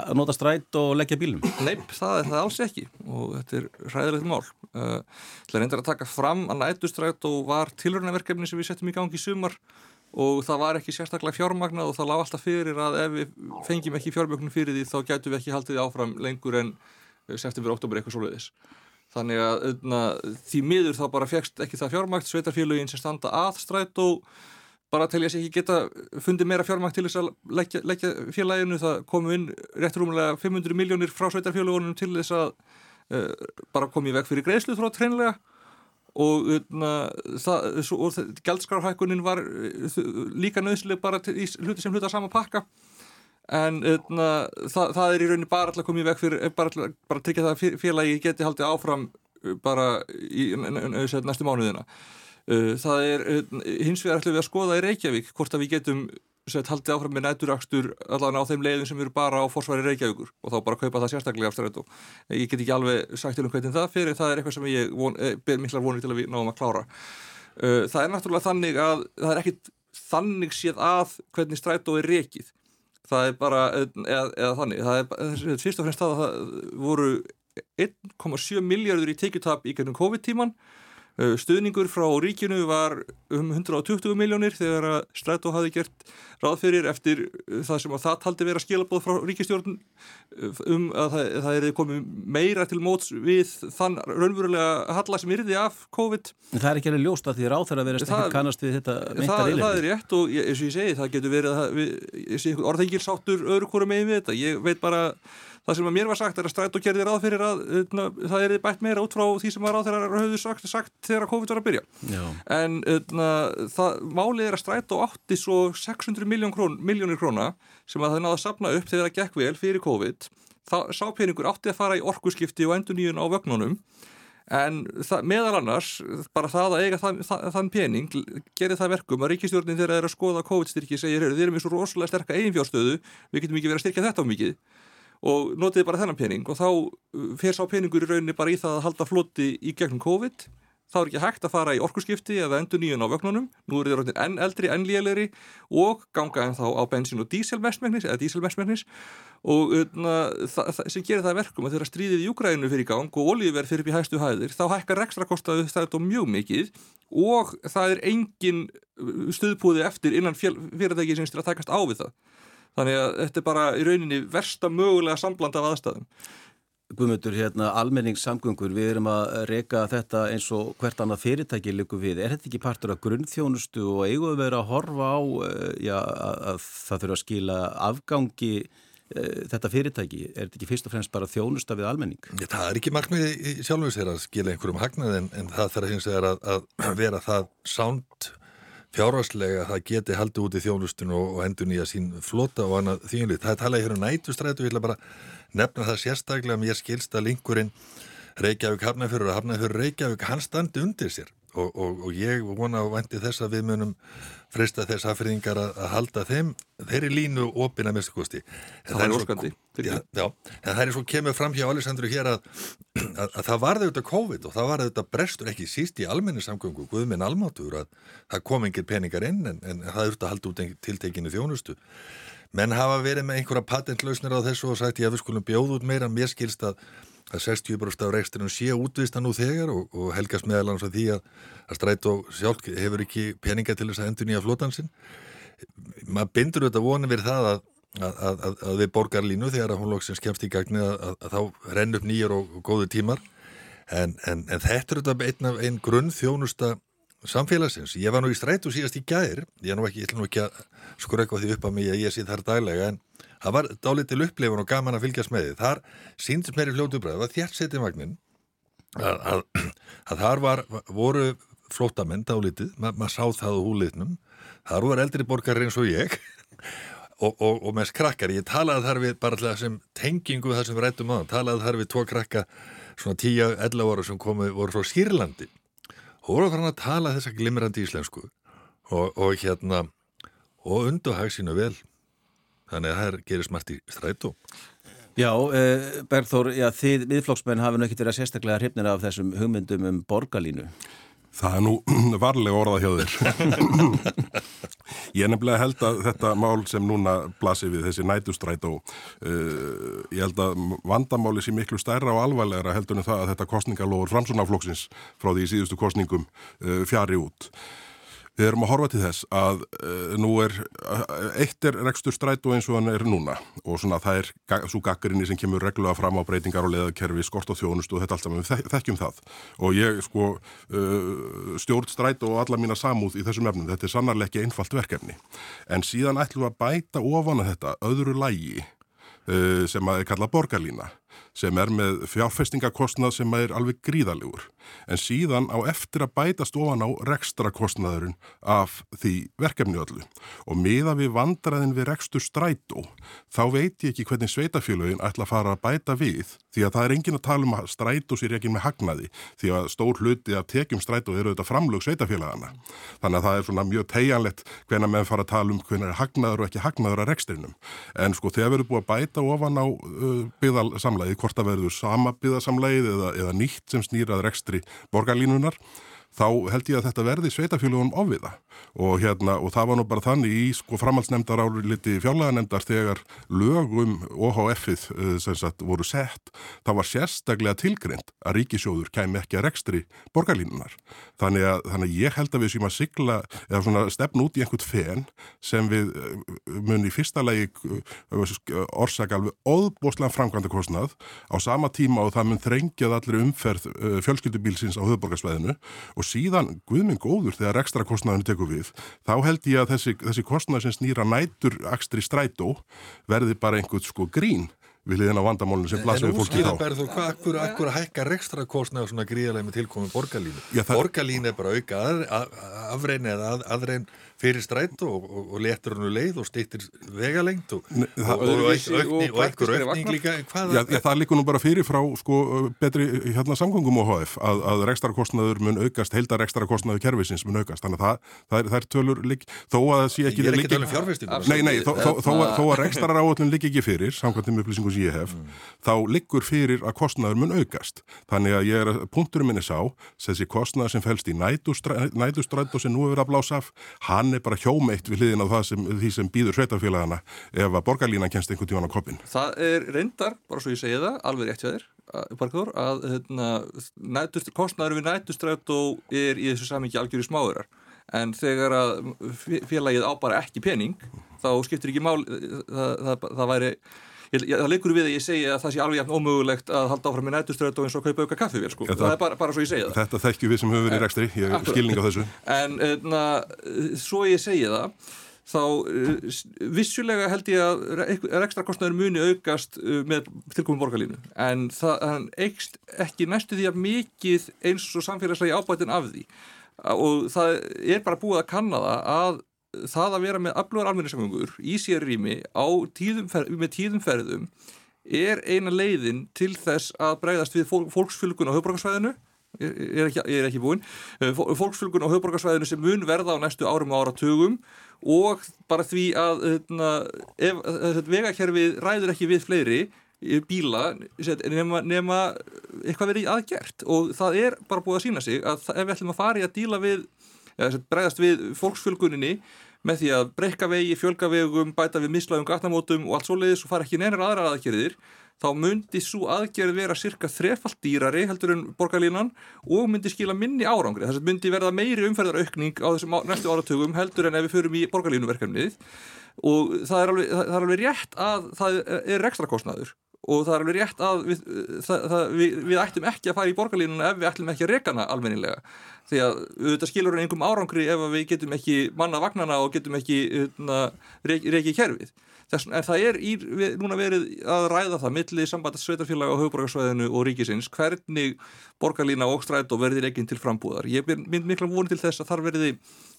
S1: að nota stræt og leggja bílum?
S4: Nei, það er það alls ekki og þetta er ræðilegt mál Það uh, er reyndar að taka fram að nætustræt og var tilröðnaverkefni sem við settum í gangi í sumar og það var ekki sérstaklega fjármagnað og það lág alltaf fyrir að ef við fengjum ekki fjármagnum fyrir því þá gætu við ekki haldið áfram lengur en uh, september, oktober eitthvað svoleiðis Þannig að öðna, því miður þá bara fegst ekki það fjármagt, sveitarfélagin sem standa að stræt og bara til ég að ekki geta fundið meira fjármækt til þess að leggja, leggja félaginu það komu inn rétt rúmulega 500 miljónir frá sveitarfélagunum til þess að uh, bara komi í veg fyrir greiðslu þrótt hreinlega. Og, uh, og gældskrarhækkunin var uh, líka nöðslega bara í hluti sem hluta sama pakka. En öðna, það, það er í rauninni bara alltaf komið vekk fyrir, bara, bara tryggja það að félagi geti haldið áfram bara í næstu mánuðina það er hins vegar ætlum við að skoða í Reykjavík hvort að við getum sett haldið áfram með næturakstur allan á þeim leiðum sem eru bara á forsværi Reykjavíkur og þá bara kaupa það sérstaklega aftur og ég get ekki alveg sagt til um hvernig það fyrir það er eitthvað sem ég von, eh, ber miklar vonið til að við náum að klára. Uh, það er náttúrulega þannig að það er ekkit þannig séð að hvernig strætó er reykið það er bara, eða, eða þannig. Það er fyrst og fremst að það voru 1,7 miljardur í tekjutab í gennum COVID-tíman Eh, stuðningur frá ríkinu var um 120 miljónir þegar að Strætó hafi gert ráð fyrir eftir eh, það sem að það taldi vera skilabóð frá ríkistjórn eh, um að það, það er komið meira til móts við þann raunverulega halla sem yrði af COVID.
S1: Það er ekki alveg ljóst að því ráð þegar að vera stekkur kannast við þetta
S4: meintar ílefni. Það er rétt og eins og ég segi það getur verið að orðengilsáttur öðru hvora megin við þetta. Ég veit bara það sem að mér var sagt er að stræt og gerði ráð fyrir að öðna, það er bætt meira út frá því sem að ráð þeirra höfðu sagt, sagt þegar COVID var að byrja. Já. en öðna, það, málið er að stræt og átti svo 600 miljónir krón, króna sem að það náða að sapna upp þegar það gekk vel fyrir COVID. Þá sá peningur átti að fara í orkuskipti og endur nýjun á vögnunum. En það, meðal annars bara það að eiga það, það, þann pening gerir það verkum að ríkistjórnin þegar það er að skoða COVID-styrki segir, þeir eru með svo rosalega sterka eiginfjárstöðu, við getum ekki verið að styrka þetta á mikið og notiði bara þennan pening og þá uh, fer sá peningur í rauninni bara í það að halda floti í gegnum COVID. Þá er ekki hægt að fara í orkusskipti eða endur nýjun á vögnunum, nú er þið raunin enn eldri, enn lélegri og ganga en þá á bensin og díselmestmengnis eða díselmestmengnis og öðna, það, sem gerir það verkum að þeirra stríðið í Júgrænu fyrir gang og olíverð fyrir hægstu hæðir, þá hækkar ekstra kostaðu þetta mjög mikið og það er engin stuðpúði eftir innan fyrirtæki sem styrir að takast á við það þannig að þetta er bara í rauninni versta mögulega sambland af aðstæðum
S1: Guðmyndur, hérna, almenningssamgöngur, við erum að reyka þetta eins og hvert annað fyrirtæki líku við. Er þetta ekki partur af grunnþjónustu og eigum við verið að horfa á eh, já, að það þurfa að skila afgangi e, þetta fyrirtæki? Er þetta ekki fyrst og fremst bara þjónusta við almenning?
S2: Ja, það er ekki markmiði sjálfur sér að skila einhverjum hagnað en, en það þarf að, að vera það sánt fjárvarslega það geti haldið út í þjónustun og, og endur nýja sín flota og annað þjónlið. Það er talað hér um nætustrætu, ég vil bara nefna það sérstaklega mér skilst að lingurinn Reykjavík Hafnafjörður og Hafnafjörður Reykjavík hann standi undir sér og, og, og ég vona á vendi þess að við munum frista þess aðfriðingar að, að halda þeim þeirri línu opina mestukosti
S4: það er óskandi
S2: já, já, en það er svo kemur fram hjá Alessandru hér að, að, að það varði auðvitað COVID og það varði auðvitað brestur ekki síst í almenningssamgöngu. Guðminn Almátur að það kom engir peningar inn en, en það auðvitað haldi út tiltekinu þjónustu. Menn hafa verið með einhverja patentlausnir á þessu og sagt ég að við skulum bjóð út meira. Mér skilst að að 60% af reksturinn sé útvist að nú þegar og, og helgast meðalans að því að, að stræt og sjálf hefur ekki peninga til þess að endur nýja flótansinn maður bindur auðvitað vonið verið það að, að, að við borgar línu þegar að hún lóksins kemst í gagni að þá renn upp nýjar og, og góðu tímar. En, en, en þetta er auðvitað einn, einn grunn þjónusta samfélagsins. Ég var nú í strætu síðast í gæðir, ég er nú ekki, ekki að skröka því upp að mig að ég sé þar daglega en það var dálitil upplifun og gaman að fylgjast með því. Þar síndist mér í fljótu bræð, var þjart setið vagnin að, að, [CLEARS THROAT] að þar var, voru flótamenn dálitið, Ma, maður sá það á húliðnum, þar voru eldri borgar eins og ég [LAUGHS] og, og, og með skrakkar, ég talaði þar við bara alltaf sem tengingu það sem við rættum á talaði þar við tvo krakka svona 10-11 ára sem komu, voru frá Sýrlandi. Og voru þarna að tala þessa glimrandi íslensku og, og hérna og unduhag sínu vel Þannig að það gerir smart í strætu.
S1: Já, eh, Bergþór, já, þið viðflokksmenn hafi nú ekkert verið sérstaklega hrifnir af þessum hugmyndum um borgarlínu.
S3: Það er nú [CLEARS THROAT] varlega orðað hjá þér. [LAUGHS] Ég nefnilega held að þetta mál sem núna blasir við þessi nætustræt og uh, ég held að vandamáli sé miklu stærra og alvarlegra heldur en það að þetta kostningalóður framsunaflokksins frá því síðustu kostningum uh, fjari út. Við erum að horfa til þess að uh, nú er, uh, eitt er rekstur strætu eins og hann er núna og svona það er svo gaggarinni sem kemur reglulega fram á breytingar og leðakerfi, skort og þjónust og þetta allt saman, við þekkjum það. Og ég sko uh, stjórn strætu og alla mína samúð í þessum efnum, þetta er sannarlega ekki einfalt verkefni. En síðan ætlum við að bæta ofan að þetta öðru lægi sem að er kallað borgarlína sem er með fjárfestingakostnað sem er alveg gríðalegur en síðan á eftir að bætast ofan á rekstrakostnaðurinn af því verkefni öllu. Og miða við vandræðin við rekstur strætó þá veit ég ekki hvernig sveitafélagin ætla að fara að bæta við því að það er engin að tala um að strætó sér ekki með hagnaði því að stór hluti að tekjum strætó eru auðvitað framlög sveitafélagana þannig að það er svona mjög tegjanlegt hvenna menn fara að tala um hvernig er hagnaður og ekki hagnaður að rekstrinum. En sko byggðarsamlæði hvort að verður sama byggðarsamlæði eða, eða nýtt sem snýrað rekstri borgarlínunar þá held ég að þetta verði sveitafélagunum ofviða. Og hérna og það var nú bara þannig í sko framhaldsnemndar ári liti fjárlæganemndar þegar lögum OHF-ið eh, sem sagt voru sett það var sérstaklega tilgrind að ríkisjóður kæmi ekki að rekstri borgarlínunar þannig að, þannig að ég held að við séum að sigla eða svona stefn út í einhvert fen sem við eh, mun í fyrsta legi eh, orsaka alveg óðbóslega framkvæmda kostnað á sama tíma og það mun þrengjað allir umferð fjölskyldubílsins á höfuborgarsvæðinu og og síðan, guðminn góður, þegar ekstra kostnæðinu tekur við, þá held ég að þessi, þessi kostnæð sem snýra nætur akstri strætó verði bara einhvern sko grín við liðin á vandamálunum sem blasir við fólki
S2: þá. En hvað, akkur, akkur hækkar ekstra kostnæð og svona gríðarlega með tilkominn borgarlínu? Borgarlínu er bara auka afrein eða aðrein fyrir strætt og, og, og letur hannu leið og stýttir vegalengt og, og ekkur aukning líka
S3: já, já, það líkur nú bara fyrir frá sko, betri hérna, samgöngum og HF að, að rekstarkostnaður mun aukast heildar rekstarkostnaður kervisins mun aukast. Þannig að það, það, er, það er tölur lík þó að það sé ekki
S2: ég er ekki tölur um fjárfestingu.
S3: Nei, nei, þó, þó, þó, þó að rekstarar áallin lík ekki fyrir samkvæmt um upplýsingum sem ég hef mm. þá líkur fyrir að kostnaður mun aukast. Þannig að ég er, punkturinn minni sá þessi kostnaður sem fælst í nætustrætt og sem nú er að blása af, hann hann er bara hjómeitt við hliðin á sem, því sem býður sveitafélagana ef að borgarlína kennst einhvern tíman á koppin.
S4: Það er reyndar, bara svo ég segi það, alveg rétt hjá þér, Parkur, að hérna, kostnæður við nætustrætt og er í þessu samingi algjörðu smáðurar. En þegar að félagið á bara ekki pening, þá skiptir ekki mál, það, það, það væri það leikur við að ég segja að það sé alveg jafn ómögulegt að halda áfram með nættuströð og eins og kaupa auka kaffivél sko. ja, það, það er bara, bara svo ég segja það.
S3: Þetta þekkju við sem höfum verið í rekstri, ég hef skilning á þessu.
S4: En na, hérna, svo ég segja það þá uh, vissulega held ég að ekstra kostnæður muni aukast uh, með tilkominn borgarlínu. En það eikst ekki næstu því að mikið eins og samfélagslega ábætin af því. Og það er bara búið að kanna það að það að vera með aflöðar almenningssamgöngur í sér rými tíðum með tíðum ferðum er eina leiðin til þess að bregðast við fólksfylgun á höfbrukarsvæðinu ég ekki, ég er ekki búinn. Eh, fólksfylgun á höfbrukarsvæðinu sem mun verða á næstu árum og áratugum og bara því að hérna, ef, ef vegakerfið ræður ekki við fleiri eh, bíla nema, nema eitthvað verið aðgert. Og það er bara búið að sína sig að ef við ætlum að fara í að díla við bregðast við fólksfjölguninni með því að breyka vegi, fjölga vegum, bæta við mislagum gatnamótum og allt svoleiðis og fara ekki neina aðra aðgerðir þá myndi svo aðgerð vera cirka þrefald dýrari heldur en borgarlínan og myndi skila minni árangri. Þess að myndi verða meiri umferðaraukning á þessum næstu áratugum heldur en ef við förum í borgarlínuverkefnið. Og það er alveg, það er alveg rétt að það er ekstra kostnaður og það er alveg rétt að við, það, það, við, við ættum ekki að fara í borgarlínuna ef við ættum ekki að reka hana almennilega. Því að þetta skilur einhverjum árangri ef við getum ekki manna vagnana og getum ekki hérna, reiki kerfið. Þess, en það er í, við, núna verið að ræða það milli samband sveitarfélag á höfuborgarsvæðinu og ríkisins hvernig borgarlína og strætó verði reyginn til frambúðar. Ég mynd mikla vonið til þess að þar verði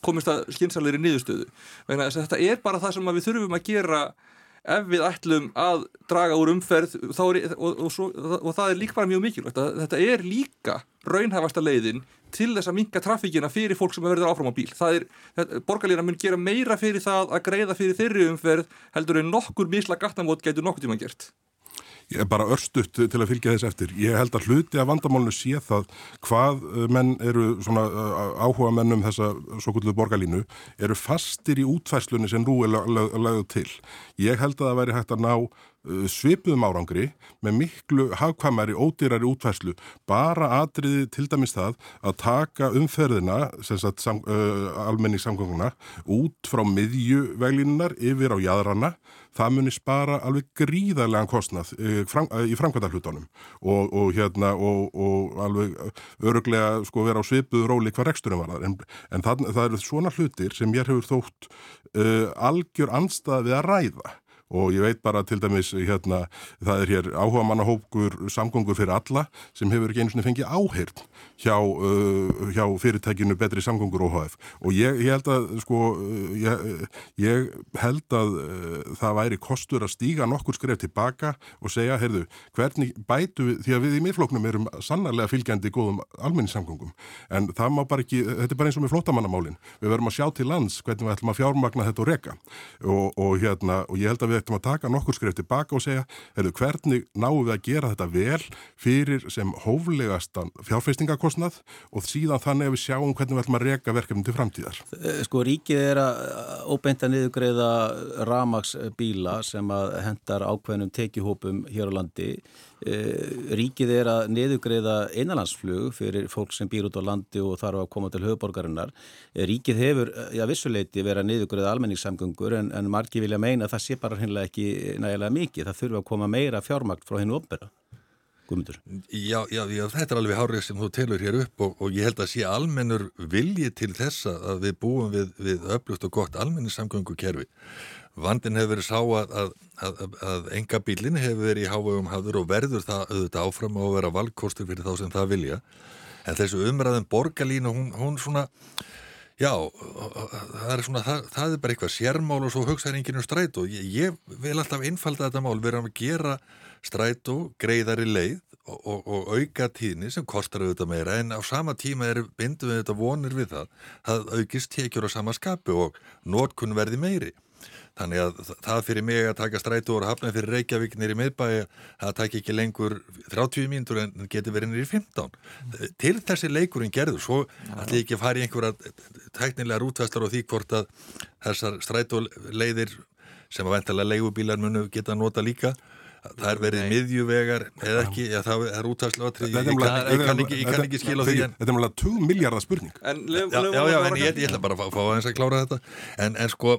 S4: komist að skynsalegri niðurstöðu. Þetta er bara það sem við þurfum að gera ef við ætlum að draga úr umferð er, og, og, svo, og það er líka bara mjög mikilvægt þetta er líka raunhæfasta leiðin til þess að minka trafíkina fyrir fólk sem verður áfram á bíl. Það borgarlýra mun gera meira fyrir það að greiða fyrir þeirri umferð heldur en nokkur misla gattamót getur nokkur tíma gert
S3: Ég er bara örstutt til að fylgja þess eftir. Ég held að hluti af vandamálinu sé það hvað eh, menn eru svona eh, áhuga menn um þessa svo kulluðu borgarlínu eru fastir í útfæslunni sem nú er lagðið til. Ég held að það væri hægt að ná svipuðum árangri með miklu hafkvæmari, ódýrari útfæslu bara atriði til dæmis það að taka umferðina sam, uh, almenni samganguna út frá miðjuveglinunar yfir á jæðrana það muni spara alveg gríðarlegan kostnað eh, eh, í framkvæmda hlutunum og, og hérna og, og alveg öruglega sko vera á svipuðu róli hvað reksturum var en, en það, það eru svona hlutir sem ég hefur þótt uh, algjör anstað við að ræða og ég veit bara til dæmis hérna, það er hér áhuga mannahókur samgöngur fyrir alla sem hefur ekki einu svona fengið áhyrn hjá, uh, hjá fyrirtækinu betri samgöngur OHF og ég, ég held að sko, ég, ég held að uh, það væri kostur að stíga nokkur skref tilbaka og segja, heyrðu, hvernig bætu því að við í miðfloknum erum sannarlega fylgjandi góðum almenningssamgöngum. En það má bara ekki, þetta er bara eins og með flottamannamálin, við verum að sjá til lands hvernig við ætlum að fjármagna þetta og reka. Og, og hérna, og ég held að við ætlum að taka nokkur skref tilbaka og segja, heyrðu, hvernig náum við að gera þetta vel fyrir sem hóflegastan fjárfestingakostnað og síðan þannig að við sjáum hvernig við ætlum að reka verkefni til framtíðar.
S1: Eh, sko ríkið er að óbeinta niðugreiða ramagsbíla sem að hendar ákveðnum tekihópum hér á landi. Eh, ríkið er að niðugreiða einanlandsflug fyrir fólk sem býr út á landi og þarf að koma til höfuborgarinnar. Eh, ríkið hefur, já vissuleiti, verið að niðugreiða almenningssamgöngur en, en margi vilja meina að það sé bara hinnlega ekki nægilega mikið. Það þurfa að koma meira fjármagt frá hennu opera.
S2: Guðmundur? Já, já, já, þetta er alveg hárið sem þú telur hér upp og, og ég held að sé almennur vilji til þessa að við búum við, við öflugt og gott almenningssamgöngu kerfi. Vandin hefur verið sá að, að, að, að enga bílinn hefur verið í hávegum hafður og verður það auðvitað áfram að vera valkostur fyrir þá sem það vilja. En þessu umræðum borgarlínu, hún, hún svona, já, það er svona, það, það er bara eitthvað sérmál og svo hugsaður enginn um stræt og ég, ég vil alltaf einfalda þetta mál, erum að gera strætó greiðari leið og, og, og auka tíðni sem kostar auðvitað meira. En á sama tíma er bindu við þetta vonir við það það aukist tekjur á sama skapu og nótkunn verði meiri þannig að það fyrir mig að taka strætó og hafna fyrir Reykjavík nýri miðbæi það takk ekki lengur 30 mínútur en getur verið nýri 15 til þessi leikurinn gerður svo ætla ég ekki að fara í einhverja teknilega rútvæslar og því hvort að þessar strætóleiðir sem að ventilega leigubílar munu geta nota líka það er verið miðjuvegar eða ekki, já það er útæðslu ég, ég kann ekki, ekki skila því
S3: Þetta er mjög 2 miljardar spurning.
S2: En, Já, já, já en ég, ég ætla bara að fá aðeins að klára þetta. En, en sko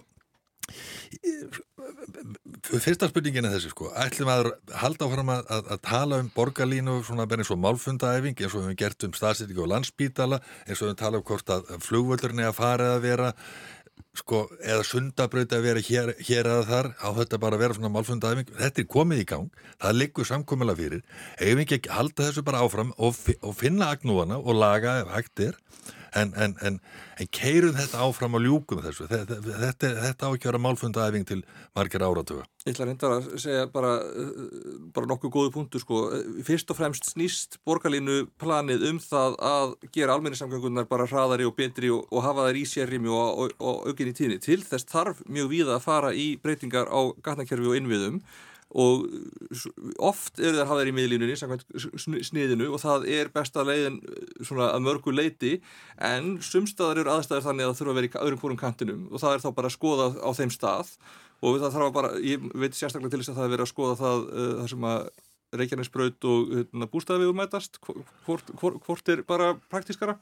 S2: fyrsta spurningin er þessi sko. Ætlum að halda áfram að, að, að tala um borgarlínu svona eins og málfundaæfing eins og við hefum gert um staðsettingu og landsbítala eins og við tala um hvort að flugvöldurinn er að fara að vera sko, eða sundabraut að vera hér, hér eða þar á þetta bara að vera svona málfundaæfing. Þetta er komið í gang, það liggur samkomiðla fyrir, eigum ekki að halda þessu bara áfram og, og finna agnúana og laga ef hægt er en, en, en, en keirum þetta áfram og ljúkum þessu þetta, þetta, þetta á ekki að vera málfundaæfing til margir áratuga
S4: Ég ætla að reynda að segja bara, bara nokkuð góðu punktu sko. Fyrst og fremst snýst borgarlínu planið um það að gera almenningssamgöngunar bara hraðari og betri og, og hafa þær í sérrimi og, og, og aukinni tíðni. Til þess þarf mjög víða að fara í breytingar á gatnakerfi og innviðum og oft eru þær í miðlínunni sniðinu og það er besta leiðin svona að mörgu leiti en sumstaðar eru aðstæðar þannig að það þurfa að vera í öðrum fórum kantinum og það er þá bara að skoða á þeim stað. Og það þarf að bara, ég veit sérstaklega til þess að það er verið að skoða það, uh, það sem að Reykjanesbraut og uh, bústæðavegu mætast, hvort, hvort, hvort er bara praktískara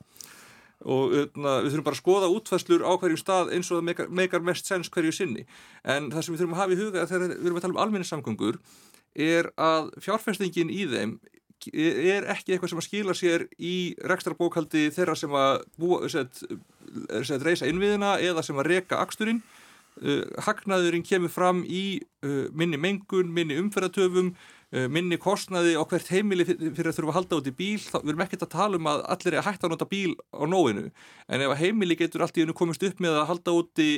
S4: og uh, við þurfum bara að skoða útfæslur á hverju stað eins og það meikar, meikar mest sens hverju sinni, en það sem við þurfum að hafa í huga þegar við erum að tala um almenningssamgöngur er að fjárfestingin í þeim er ekki eitthvað sem að skila sér í rekstrabókaldi þeirra sem að búa, set, set, reysa innviðina eða sem að reka aksturinn. Uh, hagnaðurinn kemur fram í uh, minni mengun, minni umferðatöfum minni kostnaði á hvert heimili fyrir að þurfa að halda út í bíl þá verðum ekkert að tala um að allir er að hætta að nota bíl á nóinu, en ef að heimili getur allt í hennu komist upp með að halda út í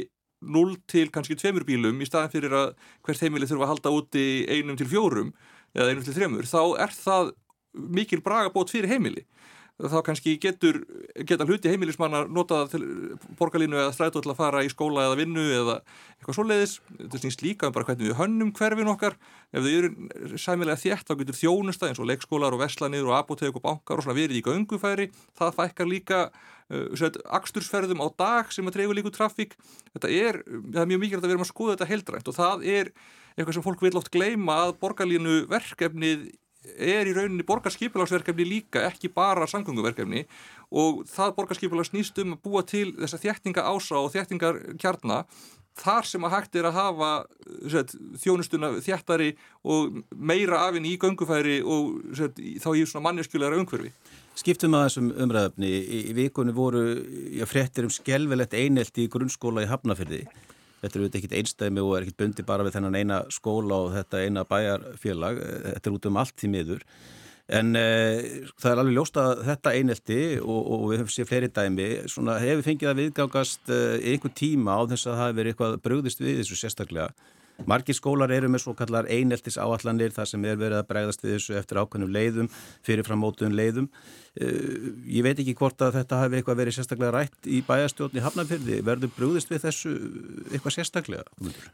S4: 0 til kannski 2 bílum í staðan fyrir að hvert heimili þurfa að halda út í 1 til 4 eða 1 til 3, þá er það mikil bragabót fyrir heimili þá kannski getur geta hluti heimilismann að nota til borgarlínu eða strætu til að fara í skóla eða vinnu eða eitthvað svoleiðis. Þetta snýst líka um bara hvernig við hönnum hverfin okkar. Ef þau eru sæmilega þétt þá getur þjónusta eins og leikskólar og veslanir og apotek og bankar og svona verið í göngufæri. Það fækkar líka uh, akstursferðum á dag sem að treyfu líku trafík. Þetta er, er mjög mikilvægt að við erum að skoða þetta heldrænt og það er eitthvað sem fólk vil oft gleyma að borgarlínu verkefnið er í rauninni borgarskipilagsverkefni líka, ekki bara samgönguverkefni. Og það borgarskipilags nýst um að búa til þessa þjættinga ása og þjættingar kjarna þar sem að hægt er að hafa set, þjónustuna þjættari og meira afinn í göngufæri og set, þá í svona manneskjulegra umhverfi.
S1: Skiptum að þessum umræðafni, í vikunni voru já, fréttir um skelvelett einelti í grunnskóla í Hafnafyrði þetta er auðvitað ekkit einstæmi og er ekkit bundi bara við þennan eina skóla og þetta eina bæjarfélag, þetta er út um allt í miður. En e, það er alveg ljóst að þetta einelti og, og við höfum séð fleiri dæmi svona, hefur fengið að viðgangast e, einhver tíma á þess að það hefur verið eitthvað brugðist við þessu sérstaklega Margir skólar eru með svo kallar eineltis áallanir þar sem er verið að bregðast við þessu eftir ákveðnum leiðum, fyrirframmótuðum leiðum. Eh, ég veit ekki hvort að þetta hafi eitthvað verið sérstaklega rætt í bæjastjórn í Hafnarfjörði. Verður brúðist við þessu eitthvað sérstaklega?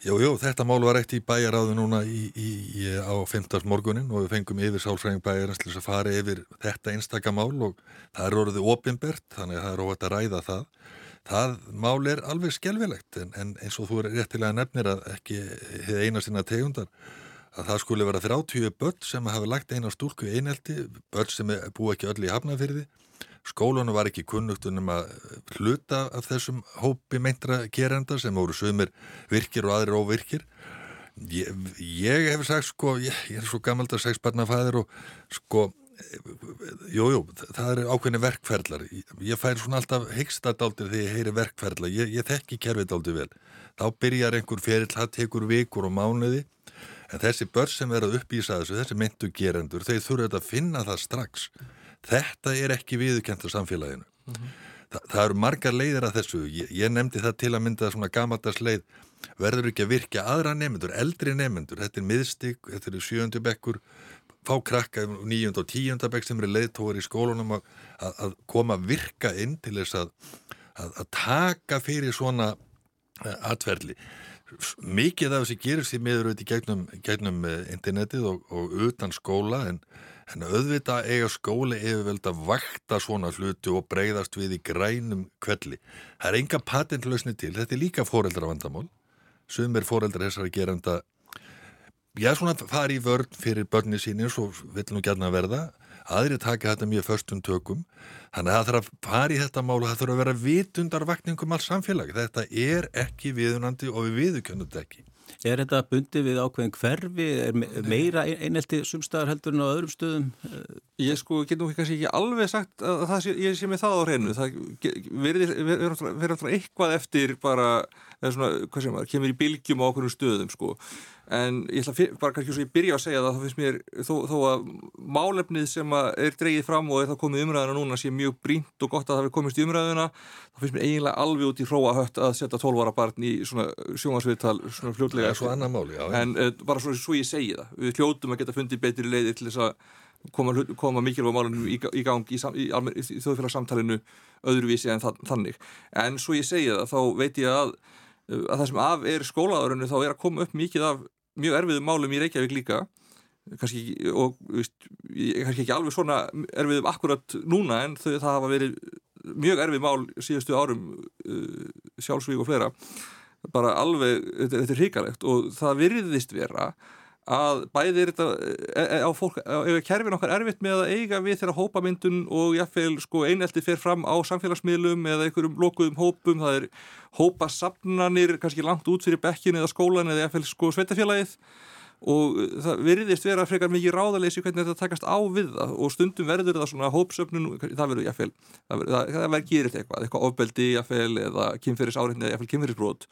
S2: Jú, jú, þetta mál var rætt í bæjaráðu núna í, í, í, á 15. morgunin og við fengum yfir sálfræðing bæjarins til að fara yfir þetta einstakamál og það er orðið ofinbert, þannig að það er óvægt að ræða það. Það mál er alveg skjálfilegt en, en eins og þú er réttilega nefnir að ekki hefði eina sinna tegundar að það skulle vera 30 börn sem hafa lagt eina stúlku í einhelti, börn sem bú ekki öll í hafnafyrði. Skólanu var ekki kunnugt um að hluta af þessum hópi meintra gerenda sem voru sumir virkir og aðrir óvirkir. Ég, ég hef sagt sko, ég, ég er svo gammald að segsbarnafæðir og sko Jújú, jú, það eru ákveðni verkferðlar. Ég fær svona alltaf hyggstadáldir þegar ég heyri verkferðlar. Ég, ég þekki kerfidáldir vel. Þá byrjar einhver ferill, það tekur vikur og mánuði. En þessi börn sem verða uppísað þessu, þessi myndu gerendur, þeir þurfa að finna það strax. Þetta er ekki viðkent á samfélaginu. Mm -hmm. Þa, það eru margar leiðir að þessu. Ég, ég nefndi það til að mynda svona gamaldags leið. Verður ekki að virka aðra nefnendur, eldri nefnendur. Þetta er miðstig, þetta eru sjöndubekkur fá krakka um nýjund og tíundabæk sem eru leiðtóður í skólunum að, að koma virka inn til þess að, að, að taka fyrir svona eh, atverðli. Mikið af þessi gerir sér meður auðvitað gegnum, gegnum eh, internetið og, og utan skóla en, en auðvitað eiga skóli yfirveld að vakta svona hluti og breyðast við í grænum kvelli. Það er enga patentlausni til, þetta er líka fóreldra vandamál. Sumir fóreldra þessari geranda já svona fari í vörn fyrir börni síni svo vil nú gætna verða. Aðri taka þetta mjög förstum tökum. Þannig að það þarf að fara í þetta mál og það þarf að vera vitundarvakningum alls samfélag. Þetta er ekki viðunandi og við viðukjöndum þetta ekki.
S1: Er þetta bundi við ákveðin hverfi? Er meira einelti sumstaðar heldur en á öðrum stöðum?
S4: Ég sko get nú kannski ekki alveg sagt að það sé, ég sé með það á hreinu. Það verður alltaf eitthvað eftir bara, eða svona, hvað sem maður, kemur í bylgjum á okkur stöðum sko en ég ætla bara kannski svo ég byrja að segja það þá finnst mér þó, þó að málefnið sem er dreyið fram og er það komið umræðina núna sé mjög brínt og gott að það hefur komist í umræðina þá finnst mér eiginlega alveg út í hróa hött að setja tólvara barn í svona sjónvarsviðtal svona fljótlega
S2: ja, máli, já,
S4: en uh, bara svo, svo ég segi það við hljótum að geta fundið betri leiði til þess að koma, koma mikilvæg málunum í, í gang í, í, í þjóðfélagssamtalinu öðruvísi en þannig. En svo ég segi það þá veit ég að að það sem af er skólaðurinu þá er að koma upp mikið af mjög erfiðum málum í Reykjavík líka. Kannski, og veist, kannski ekki alveg svona erfiðum akkurat núna en þau, það hafa verið mjög erfið mál síðustu árum uh, sjálfsvík og fleira. Bara alveg, þetta, þetta er hrikalegt og það virðist vera að bæði er þetta e, e, á fólk, ef kerfin okkar erfitt með að eiga við þeirra hópamyndun og jáfnveil sko einelti fer fram á samfélagsmiðlum eða einhverjum lokuðum hópum, það er hópasafnanir kannski langt út fyrir bekkin eða skólan eða jáfnveil sko sveitafélagið og það virðist vera frekar mikið ráðaleysi hvernig þetta takast á við það og stundum verður það svona hópsöfnun það verður jáfnveil, það verður gerist eitthvað, eitthvað ofbeldi jáfnveil eða kynferðis áreitni eða jáfnveil kynferðisbrót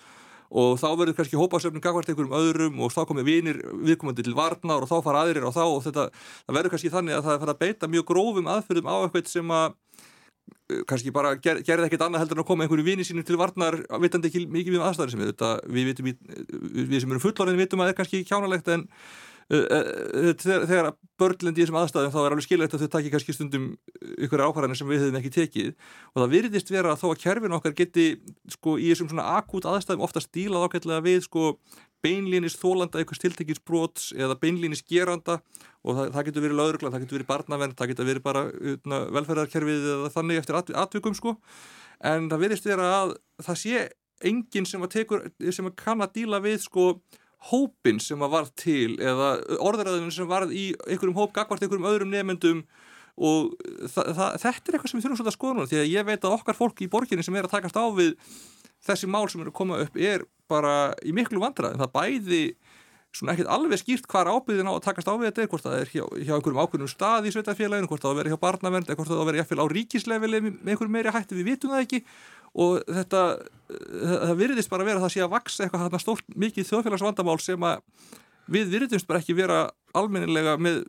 S4: og þá verður kannski hópasöfnum gagvart einhverjum öðrum og þá komir vinir viðkomandi til varnar og þá fara aðrir á þá og þetta verður kannski þannig að það er að beita mjög grófum aðfyrðum á eitthvað sem að kannski bara ger, gerði ekkert annað heldur en að koma einhverju vini sínum til varnar vitandi ekki mikið við aðstæðir sem við. Þetta við, vitum, við sem erum fullorinn vitum að það er kannski kjánalegt en þegar, þegar börnlendi í þessum aðstæðum þá er alveg skilvægt að þau takki kannski stundum ykkur ákvarðanir sem við hefum ekki tekið. Og það virðist vera að þó að kerfin okkar geti sko í þessum svona akút aðstæðum ofta stílað ákveðlega við sko beinlínis þólanda eitthvað stiltekins brots eða beinlínis geranda. Og það, það getur verið lauruglan, það getur verið barnavenn það getur verið bara utna, velferðarkerfið eða þannig eftir at, atvikum sko. En það virðist vera að það sé enginn sem að tekur, sem að kann að díla við sko hópin sem að var til eða orðræðin sem var í einhverjum hóp gagvart einhverjum öðrum nefnendum og þetta er eitthvað sem við þurfum svolítið að skoða núna því að ég veit að okkar fólk í borginni sem er að takast á við þessi mál sem eru að koma upp er bara í miklu vandrað það bæði svona ekkert alveg skýrt hvar ábyrðin á að takast á við þetta er hvort það er hjá, hjá einhverjum ákveðnum stað í sveitafélaginu, hvort það verður hjá barnavernd, hvort það verður hjá ríkislefili með einhverjum meiri hætti, við vitum það ekki og þetta, það virðist bara vera það sé að vaksa eitthvað þarna stórt mikið þjóðfélagsvandamál sem að við virðumst bara ekki vera almennilega með,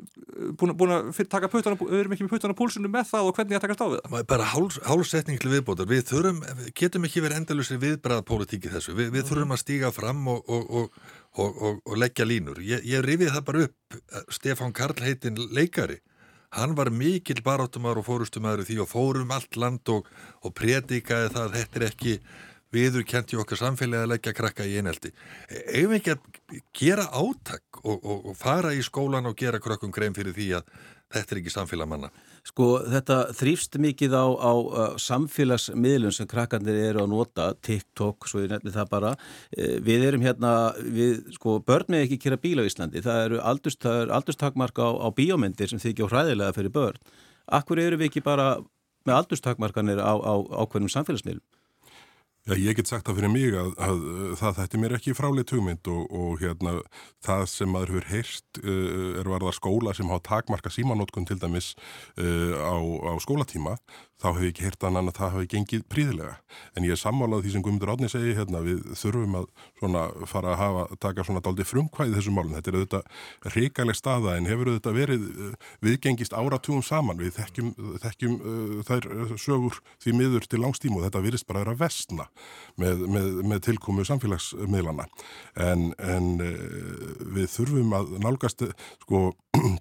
S4: búin, búin að taka puttana, við erum ekki með puttana púlsinu með það og hvernig það takast á við það.
S2: Bara hálfsetning til viðbótar, við þurfum, getum ekki verið endalusri viðbræða pólitíki þessu, við, við þurfum að stíga fram og, og, og, og leggja línur. Ég, ég rifið það bara upp, Stefán Karl heitin leikari, hann var mikil baráttumar og fórustumar því og fórum allt land og predikaði það að þetta er ekki viður kent í okkar samfélagi að leggja krakka í einhelti. Ef ekki að gera átak og, og, og fara í skólan og gera krökkum grein fyrir því að þetta er ekki samfélagmanna.
S1: Sko þetta þrýfst mikið á, á samfélagsmiðlun sem krakkarnir eru að nota, TikTok, svo ég nefni það bara. E, við erum hérna, við, sko, börn með ekki kera bíl á Íslandi. Það eru aldurstakmark á, á bíómyndir sem þykja hræðilega fyrir börn. Akkur eru við ekki bara með aldurstakmarkanir á, á ákveðnum samfélagsmiðlum?
S3: Já, ég get sagt það fyrir mig að, að, að það þetta mér ekki fráleitt hugmynd og, og hérna það sem maður hefur heyrst uh, er varða skóla sem hafa takmarka símanótkun til dæmis uh, á, á skólatíma þá hefur ég ekki heyrt annan að það hefur gengið príðilega. En ég er sammálað því sem Guðmundur Átni segi hérna við þurfum að fara að hafa, taka svona daldi frumkvæði þessum málum. Þetta er auðvitað reikaleg staða en hefur auðvitað verið uh, viðgengist áratugum saman. Við þekkjum, þekkjum uh, þær sögur því miður til langstímu og þetta virist bara að vera vestna með, með, með tilkomu samfélagsmiðlana. En, en uh, við þurfum að nálgast sko [CLEARS THROAT]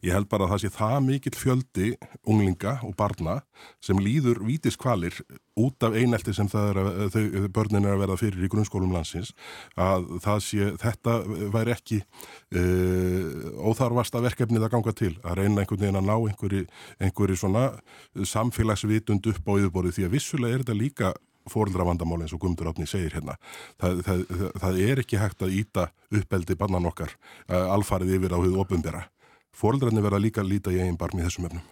S3: Ég held bara að það sé það mikill fjöldi unglinga og barna sem líður vítiskvalir út af einelti sem er að, þau, börnin er að verða fyrir í grunnskólum landsins að sé, þetta væri ekki uh, óþarfasta verkefnið að ganga til að reyna einhvern veginn að ná einhverju, samfélagsvitund upp á yfirborði því að vissulega er þetta líka fórildravandamál eins og Guðmundur Átni segir hérna. Það, það, það, það er ekki hægt að íta uppeldi bannan okkar uh, alfarið yfir á hugðu opumbera fóreldrarnir verða líka að líta í eigin barm í þessum efnum.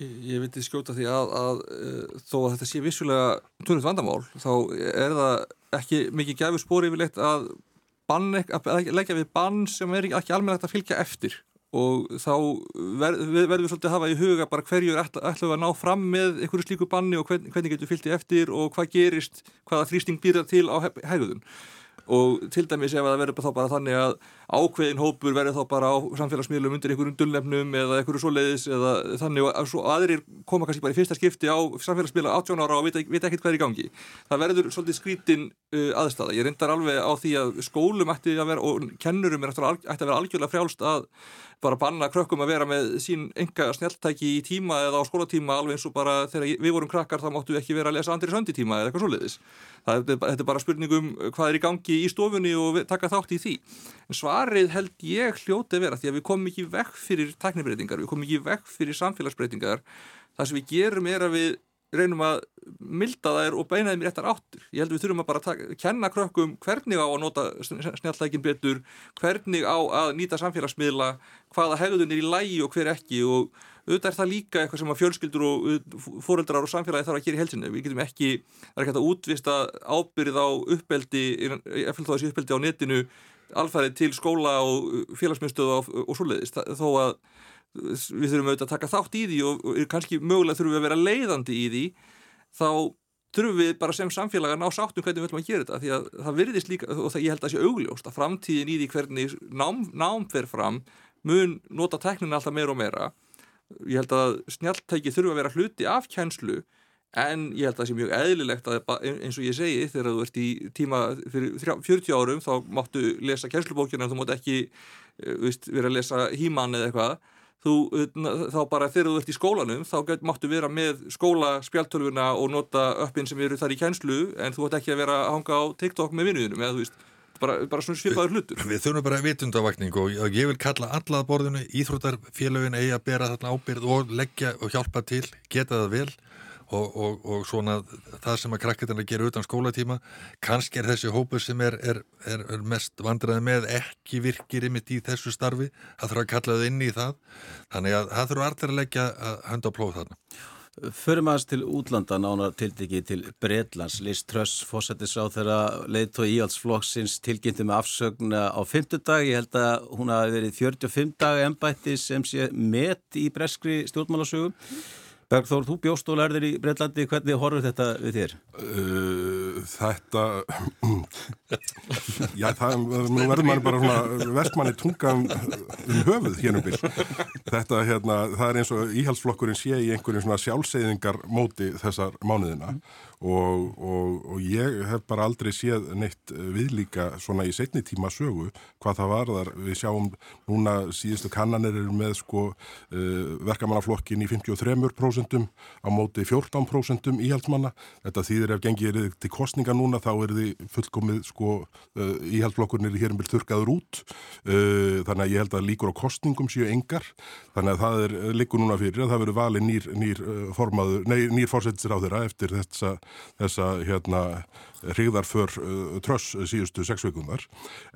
S4: Ég, ég myndi skjóta því að, að, að e, þó að þetta sé vissulega törnult vandamál, þá er það ekki mikið gefur spóri yfirleitt að, að leggja við bann sem er ekki almenna að fylgja eftir og þá ver, við verðum við svolítið að hafa í huga bara hverju er ætlum við að ná fram með einhverju slíku banni og hvern, hvernig getur fylgtið eftir og hvað gerist, hvaða þrýsting býrða til á hegðun. Og til dæmis ef það verður þá bara þannig að ákveðin hópur verður þá bara á samfélagsmiðlum undir einhverjum dullnefnum eða einhverju svoleiðis eða þannig að svo aðrir koma kannski bara í fyrsta skipti á samfélagsmiðla 18 ára og veit, veit ekkert hvað er í gangi það verður svolítið skrítin uh, aðstæða ég reyndar alveg á því að skólum ætti að vera og kennurum ætti að vera algjörlega frjálst að bara banna krökkum að vera með sín enga snjáltæki í tíma eða á skólatíma alveg eins og bara þegar við vorum krakkar þá máttu ekki vera að lesa andri sönditíma eða eitthvað svoleiðis. Þetta er bara spurningum hvað er í gangi í stofunni og taka þátt í því. En svarið held ég hljóti vera því að við komum ekki vekk fyrir tæknibreitingar, við komum ekki vekk fyrir samfélagsbreitingar. Það sem við gerum er að við reynum að milda þær og beina þeim í réttar áttur. Ég held við þurfum að bara taka, kenna krökkum hvernig á að nota snjáltækin betur, hvernig á að nýta samfélagsmiðla, hvaða hegðun er í lægi og hver ekki og auðvitað er það líka eitthvað sem að fjölskyldur og fóreldrar og samfélagi þarf að gera í helsinu. Við getum ekki, það er ekki að útvista ábyrð á uppeldi, eftir þá þessi uppeldi á netinu alfærið til skóla og félagsmyndstöðu og, og svoleiðist, þó að við þurfum auðvitað að taka þátt í því og, og kannski mögulega þurfum við að vera leiðandi í því þá þurfum við bara sem samfélag að ná sáttum hvernig við ætlum að gera þetta. Því að það virðist líka og það, ég held að það sé augljóst að framtíðin í því hvernig nám, nám fer fram mun nota tekninu alltaf meira og meira. Ég held að snjaltæki þurfum að vera hluti af kjænslu en ég held að það sé mjög eðlilegt að eins og ég segi þegar þú ert í tíma fyrir 40 árum þá máttu lesa kjænslubókina en þú mátt ekki eh, veist, vera að lesa híman eða eitthvað. Þú, þá bara þegar þú ert í skólanum þá máttu vera með skólaspjaltölfuna og nota öppin sem eru þar í kænslu en þú ætti ekki að vera að hanga á TikTok með vinnuðinum eða þú veist, bara, bara svona svipaður hlutur.
S2: Við þurfum bara vitundavakning og ég vil kalla allað borðinu, íþróttarfélögin eigi að bera þarna ábyrð og leggja og hjálpa til, geta það vel og, og, og svona það sem að krakketarna gera utan skólatíma kannski er þessi hópur sem er, er, er, er mest vandraði með ekki virkir ymitt í þessu starfi það þurfa að kalla þau inn í það þannig að það þurfa allir að leggja að hönda á plóð þarna
S1: Förum aðeins til útlanda nánar tildegi til Breitlands. Liz Truss fósættis á þeirra leiðtói íhaldsflokksins tilkynntu með afsögn á fymtudag. Ég held að hún hafi verið 45 dag ennbætti sem sé met í breskri stjórnmálasögum. Bergþór, þú bjóst og lærðir í Breitlandi, hvernig horfur þetta við þér?
S3: Uh, þetta [CLEARS THROAT] já það nú verður mann bara svona vestmanni tunga um, um höfuð hérna um byrj þetta hérna það er eins og íhalsflokkurinn sé í einhverjum svona sjálfseyðingar móti þessar mánuðina og, og, og ég hef bara aldrei séð neitt viðlíka svona í setni tíma sögu hvað það var þar við sjáum núna síðustu kannanir eru með sko uh, verkamannaflokkin í 53% á móti 14% íhaldsmanna. Þetta þýðir ef gengið er til kostninga núna þá er þið fullkomið sko íhaldsflokkurinn er hér um byrð þurkaður út. Uh, þannig að ég held að líkur á kostningum séu engar. Þannig að það er líkur núna fyrir að það verður valið nýr, nýr formaður, nei nýr fórsetisir á þeirra eftir þessa þessa hérna hrigðarför uh, tröss síðustu sex vikundar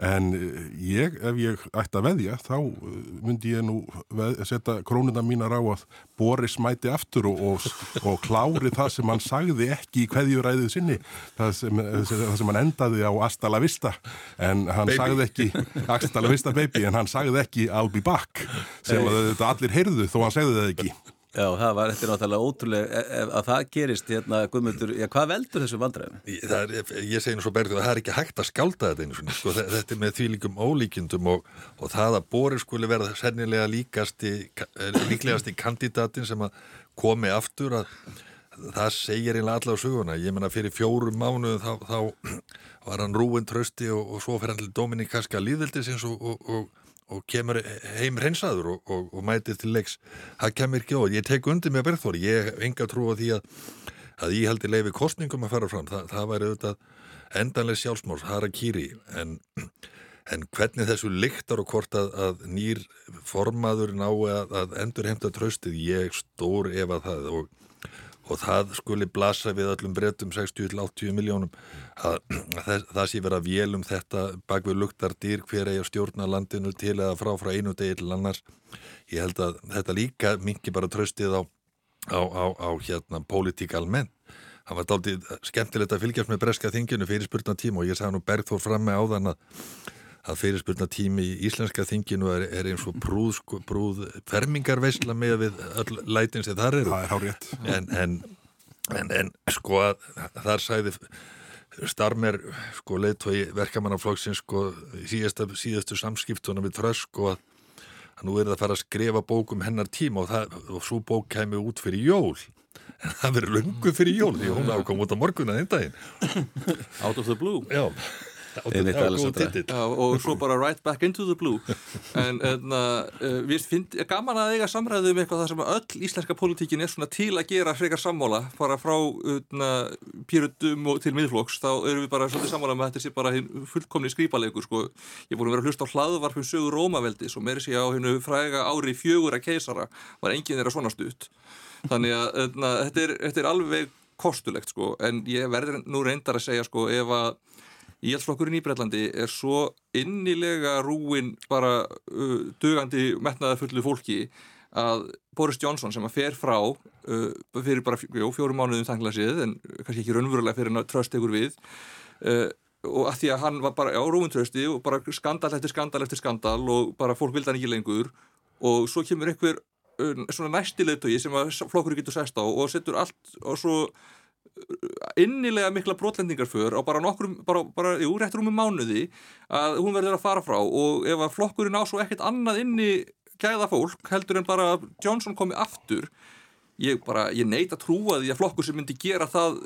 S3: en uh, ég, ef ég ætti að veðja þá uh, myndi ég nú veð, setja krónuna mínar á að Boris mæti aftur og, og, og klári það sem hann sagði ekki í hverjuræðið sinni það sem, það sem hann endaði á Astala Vista en hann baby. sagði ekki Astala Vista baby en hann sagði ekki I'll be back sem hey. að allir heyrðu þó hann segði það ekki
S1: Já, það var eftir náttúrulega ótrúlega e, e, að það gerist hérna, Guðmundur, já, hvað veldur þessu vandræðum?
S2: Ég, ég segi nú svo berðið að það er ekki hægt að skálda þetta einu svona, sko, þetta er með því líkum ólíkjendum og, og það að Boris skuli verða sennilega líkasti, eh, líklegasti kandidatin sem að komi aftur að það segir einlega allar á söguna, ég menna fyrir fjórum mánuðum þá, þá var hann rúin trösti og, og svo fyrir hann til Dominikaska líðveldis eins og, og og kemur heim hreinsaður og, og, og mætir til leiks. Það kemur ekki á, ég tek undir með Bergþóri. Ég hef enga trú á því að að ég haldi leiði kostningum að fara fram. Það, það væri auðvitað endanlega sjálfsmáls harakýri en, en hvernig þessu lyktar og hvort að, að nýr formaður ná að, að endur heimta tröstið ég stór ef að það. Og og það skuli blasa við öllum breytum 60-80 miljónum að, að það, það sé vera vélum þetta bak við luktar dýr hver eigi að stjórna landinu til eða frá frá einu degi til annars. Ég held að þetta líka mingi bara tröstið á, á, á, á hérna pólitík almenn það var dálítið skemmtilegt að fylgjast með breska þinginu fyrir spurna tíma og ég sagði nú Bergþór fram með áðan að að fyrirspurna tími í Íslenska þinginu er, er eins og brúð, sko, brúð fermingarveisla með við öll lætin sem þar eru.
S3: Það er hárétt.
S2: En, en, en, en sko að þar sæði starmer sko leiðtói verkamannaflokksins sko síðastu, síðastu samskiptuna við trösk sko að, nú er það að fara að skrifa bókum hennar tíma og, það, og svo bók kemur út fyrir jól en það verður lungu fyrir jól því hún ákom út á morgun að einn daginn
S1: Out of the blue
S2: Já,
S4: og svo bara right back into the blue. En, en uh, við finnum gaman að eiga samræðu um eitthvað þar sem öll íslenska politíkin er svona til að gera frekar sammála. Bara frá uh, pýrutum til miðflokks þá erum við bara svolítið sammála með þetta sé bara fullkomni skrýpalegur sko. ég að vera að hlusta á hlaðvarpum sögur Rómaveldi svo meiri sé á hennu fræga ári fjögur að keisara var enginn þeirra svona stutt. Þannig að uh, þetta, er, þetta er alveg kostulegt sko. En ég verður nú reyndar að segja sko ef að Íhalsflokkurinn í Breitlandi er svo innilega rúin bara uh, dugandi metnaða fullu fólki að Boris Johnson sem að fer frá uh, fyrir bara jó, fjórum mánuðum þangla síð en kannski ekki raunverulega fyrir að tröst ykkur við uh, og að því að hann var bara á rúintrösti og bara skandal eftir skandal eftir skandal og bara fólk vildi hann ekki lengur og svo kemur einhver uh, svona næstilegtögi sem að flokkur getur sest á og setur allt og svo innilega mikla brotlendingar för á bara nokkur, bara, bara, jú, réttur um mánuði að hún verður að fara frá. Og ef að flokkurinn á svo ekkert annað inni gæða fólk heldur en bara Johnson komi aftur ég bara, ég neit að trúa því að flokkur sem myndi gera það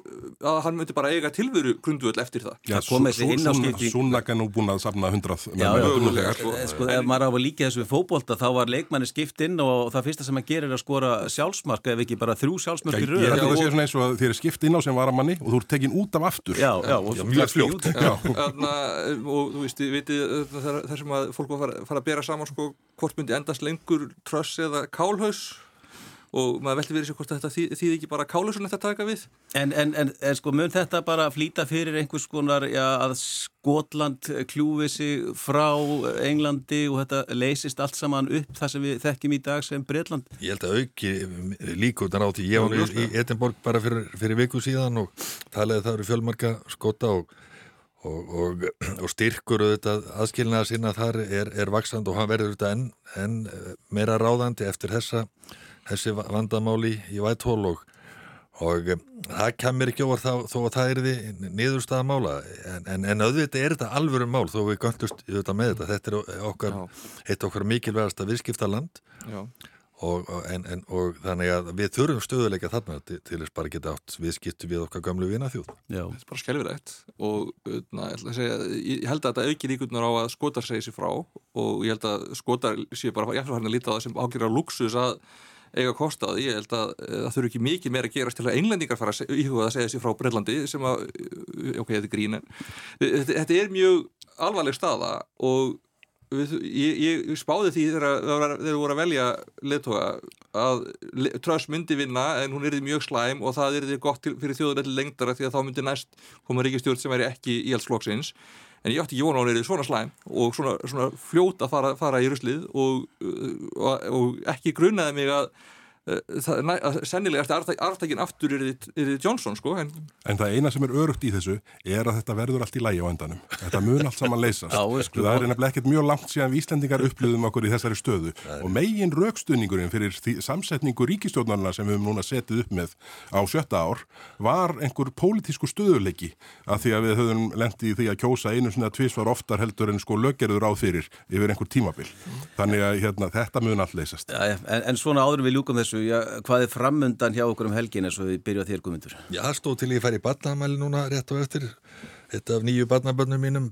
S4: að hann myndi bara eiga tilveru grundvöld eftir það.
S3: Já, Súnnagan nú búin að safna hundrað
S1: sko, sko, ef maður á að líka þessu fókbólta þá var leikmanni skipt inn og það fyrsta sem maður gerir er að skora sjálfsmark ef ekki bara þrjú sjálfsmark í röð.
S3: Ég held að það sé svona eins og þér er skipt inn á sem var að manni og þú ert tekin út af aftur.
S1: Já, já, og
S3: mjög fljótt.
S4: og þú veist, það sem að fólk var að fara að bera saman sko, hvort myndi endast lengur tröss eða kálhaus og maður veldi verið sér hvort þetta þýð, þýð ekki bara kálusun þetta taka við.
S1: En, en, en, en sko mun þetta bara flýta fyrir einhvers konar já, að Skotland kljúfi sig frá Englandi og þetta leysist allt saman upp þar sem við þekkjum í dag sem Breitland
S2: Ég held að auki líkutan á því. Ég var í Edinborg bara fyrir, fyrir viku síðan og talaði það eru fjölmarka skota og Og, og, og styrkur auðvitað aðskilnaða sinna þar er, er vaksand og hann verður auðvitað enn en meira ráðandi eftir þessa þessi vandamáli í Whitehall og, og um, það kemur ekki over þá, þó að það er því niðurstaða mála. En, en, en auðvitað er þetta alvöru mál þó við göndust með þetta. Þetta er okkar, eitt okkar mikilvægasta viðskiptaland. Já. Og, en, en, og þannig að við þurfum stöðuleika þarna til, þess bara geta átt viðskiptu við okkar gamlu vinaþjóð.
S4: Já. Þetta er bara skjálfilegt og na, ég, segja, ég held að þetta auki líkunar á að skotar segja sér frá. Og ég held að skotar séu bara ég ætla að lítið á það sem ágjör á luxus að eiga kostaði. Ég held að það þurfi ekki mikið meira að gerast til að englendingar fara íhugað að segja sér frá Brellandi sem að, ok, þetta er grín þetta, þetta er mjög alvarleg staða og Við, ég, ég spáði því þegar þeir voru að velja leðtoga að Tröss myndi vinna en hún er því mjög slæm og það er því gott fyrir þjóðulegli lengdara því að þá myndi næst koma ríkistjórn sem er ekki í alls flokksins en ég átti ekki vona á hún er svona slæm og svona, svona fljóta að fara, fara í ruslið og, og, og ekki grunnaði mig að sennilega eftir arftækin aftur er þið Johnson sko en...
S3: en það eina sem er örugt í þessu er að þetta verður allt í lægi á endanum. Þetta mun allt saman leysast. [LAUGHS] Já, sko, það er nefnilega ekkert mjög langt síðan við Íslandingar upplöðum okkur í þessari stöðu. Og megin raukstuðningurinn fyrir samsetningu ríkistjórnarna sem við höfum núna setið upp með á sjötta ár var einhver pólitísku stöðuleiki að því að við höfum lendið í því að kjósa einu svona tvísvar oftar heldur en sko löggerður á
S1: þessu, já, hvað er framundan hjá okkur um helgin eins og við byrjum að þér guðmyndur?
S2: Já, stóð til ég fær í badnamæli núna rétt og eftir Þetta af nýju barnabönnum mínum,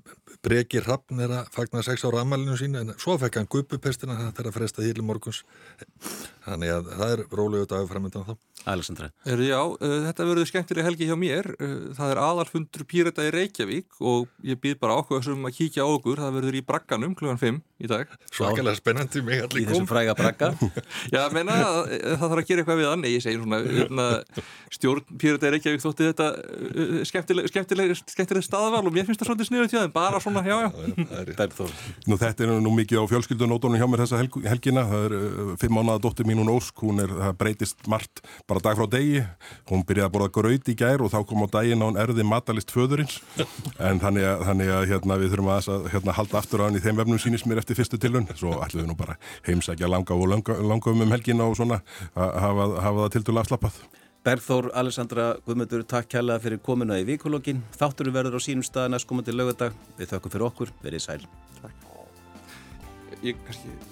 S2: Breki Rappn er að fagna sex ára amalinu sín en svo fekk hann gupupestina þetta er að fresta hílu morguns. Þannig að það er rólegu dagur framöndan þá.
S1: Alessandra.
S4: Er, já, uh, þetta verður skemmtileg helgi hjá mér. Uh, það er aðalfundur Pírata í Reykjavík og ég býð bara áhuga sem að kíkja á okkur. Það verður í Bragganum kl. 5 í dag.
S2: Svakalega spennandi mig allir kom.
S1: Í þessum fræga Bragga. [LAUGHS]
S4: já, menna, það þarf að gera eitthvað við hann. Nei, ég segi svona, hérna, stjórn Pírata í Reykjavík þótti þetta uh, skemmtileg, skemmtileg, skemmtileg staðval og mér finnst það svolítið sniður tjóðin, bara svona, já, já.
S3: Nú þetta er nú mikið á fjölskyldunótonum hjá mér þessa helg, helgina, það er uh, fimm mánuða dóttir mín hún Ósk, hún er, það breytist margt bara dag frá degi, hún byrjaði að borða gröð í gær og þá kom á daginn á hún erði matalist föðurins, [LAUGHS] en þannig að, þannig að hérna, við þurfum að hérna, halda aftur á hann í þeim vefnum sínist mér eftir fyrstu tilun, svo ætlum við nú bara heimsækja langa og langa, langa um um helgina og svona hafa, hafa það til dælu afslappað.
S1: Bergþór, Alessandra, Guðmundur, takk kærlega fyrir komuna í vikulokkin. Þátturum verður á sínum stað næstkomandi lögadag. Við þökkum fyrir okkur. Verið sæl. Takk.
S4: Ég kannski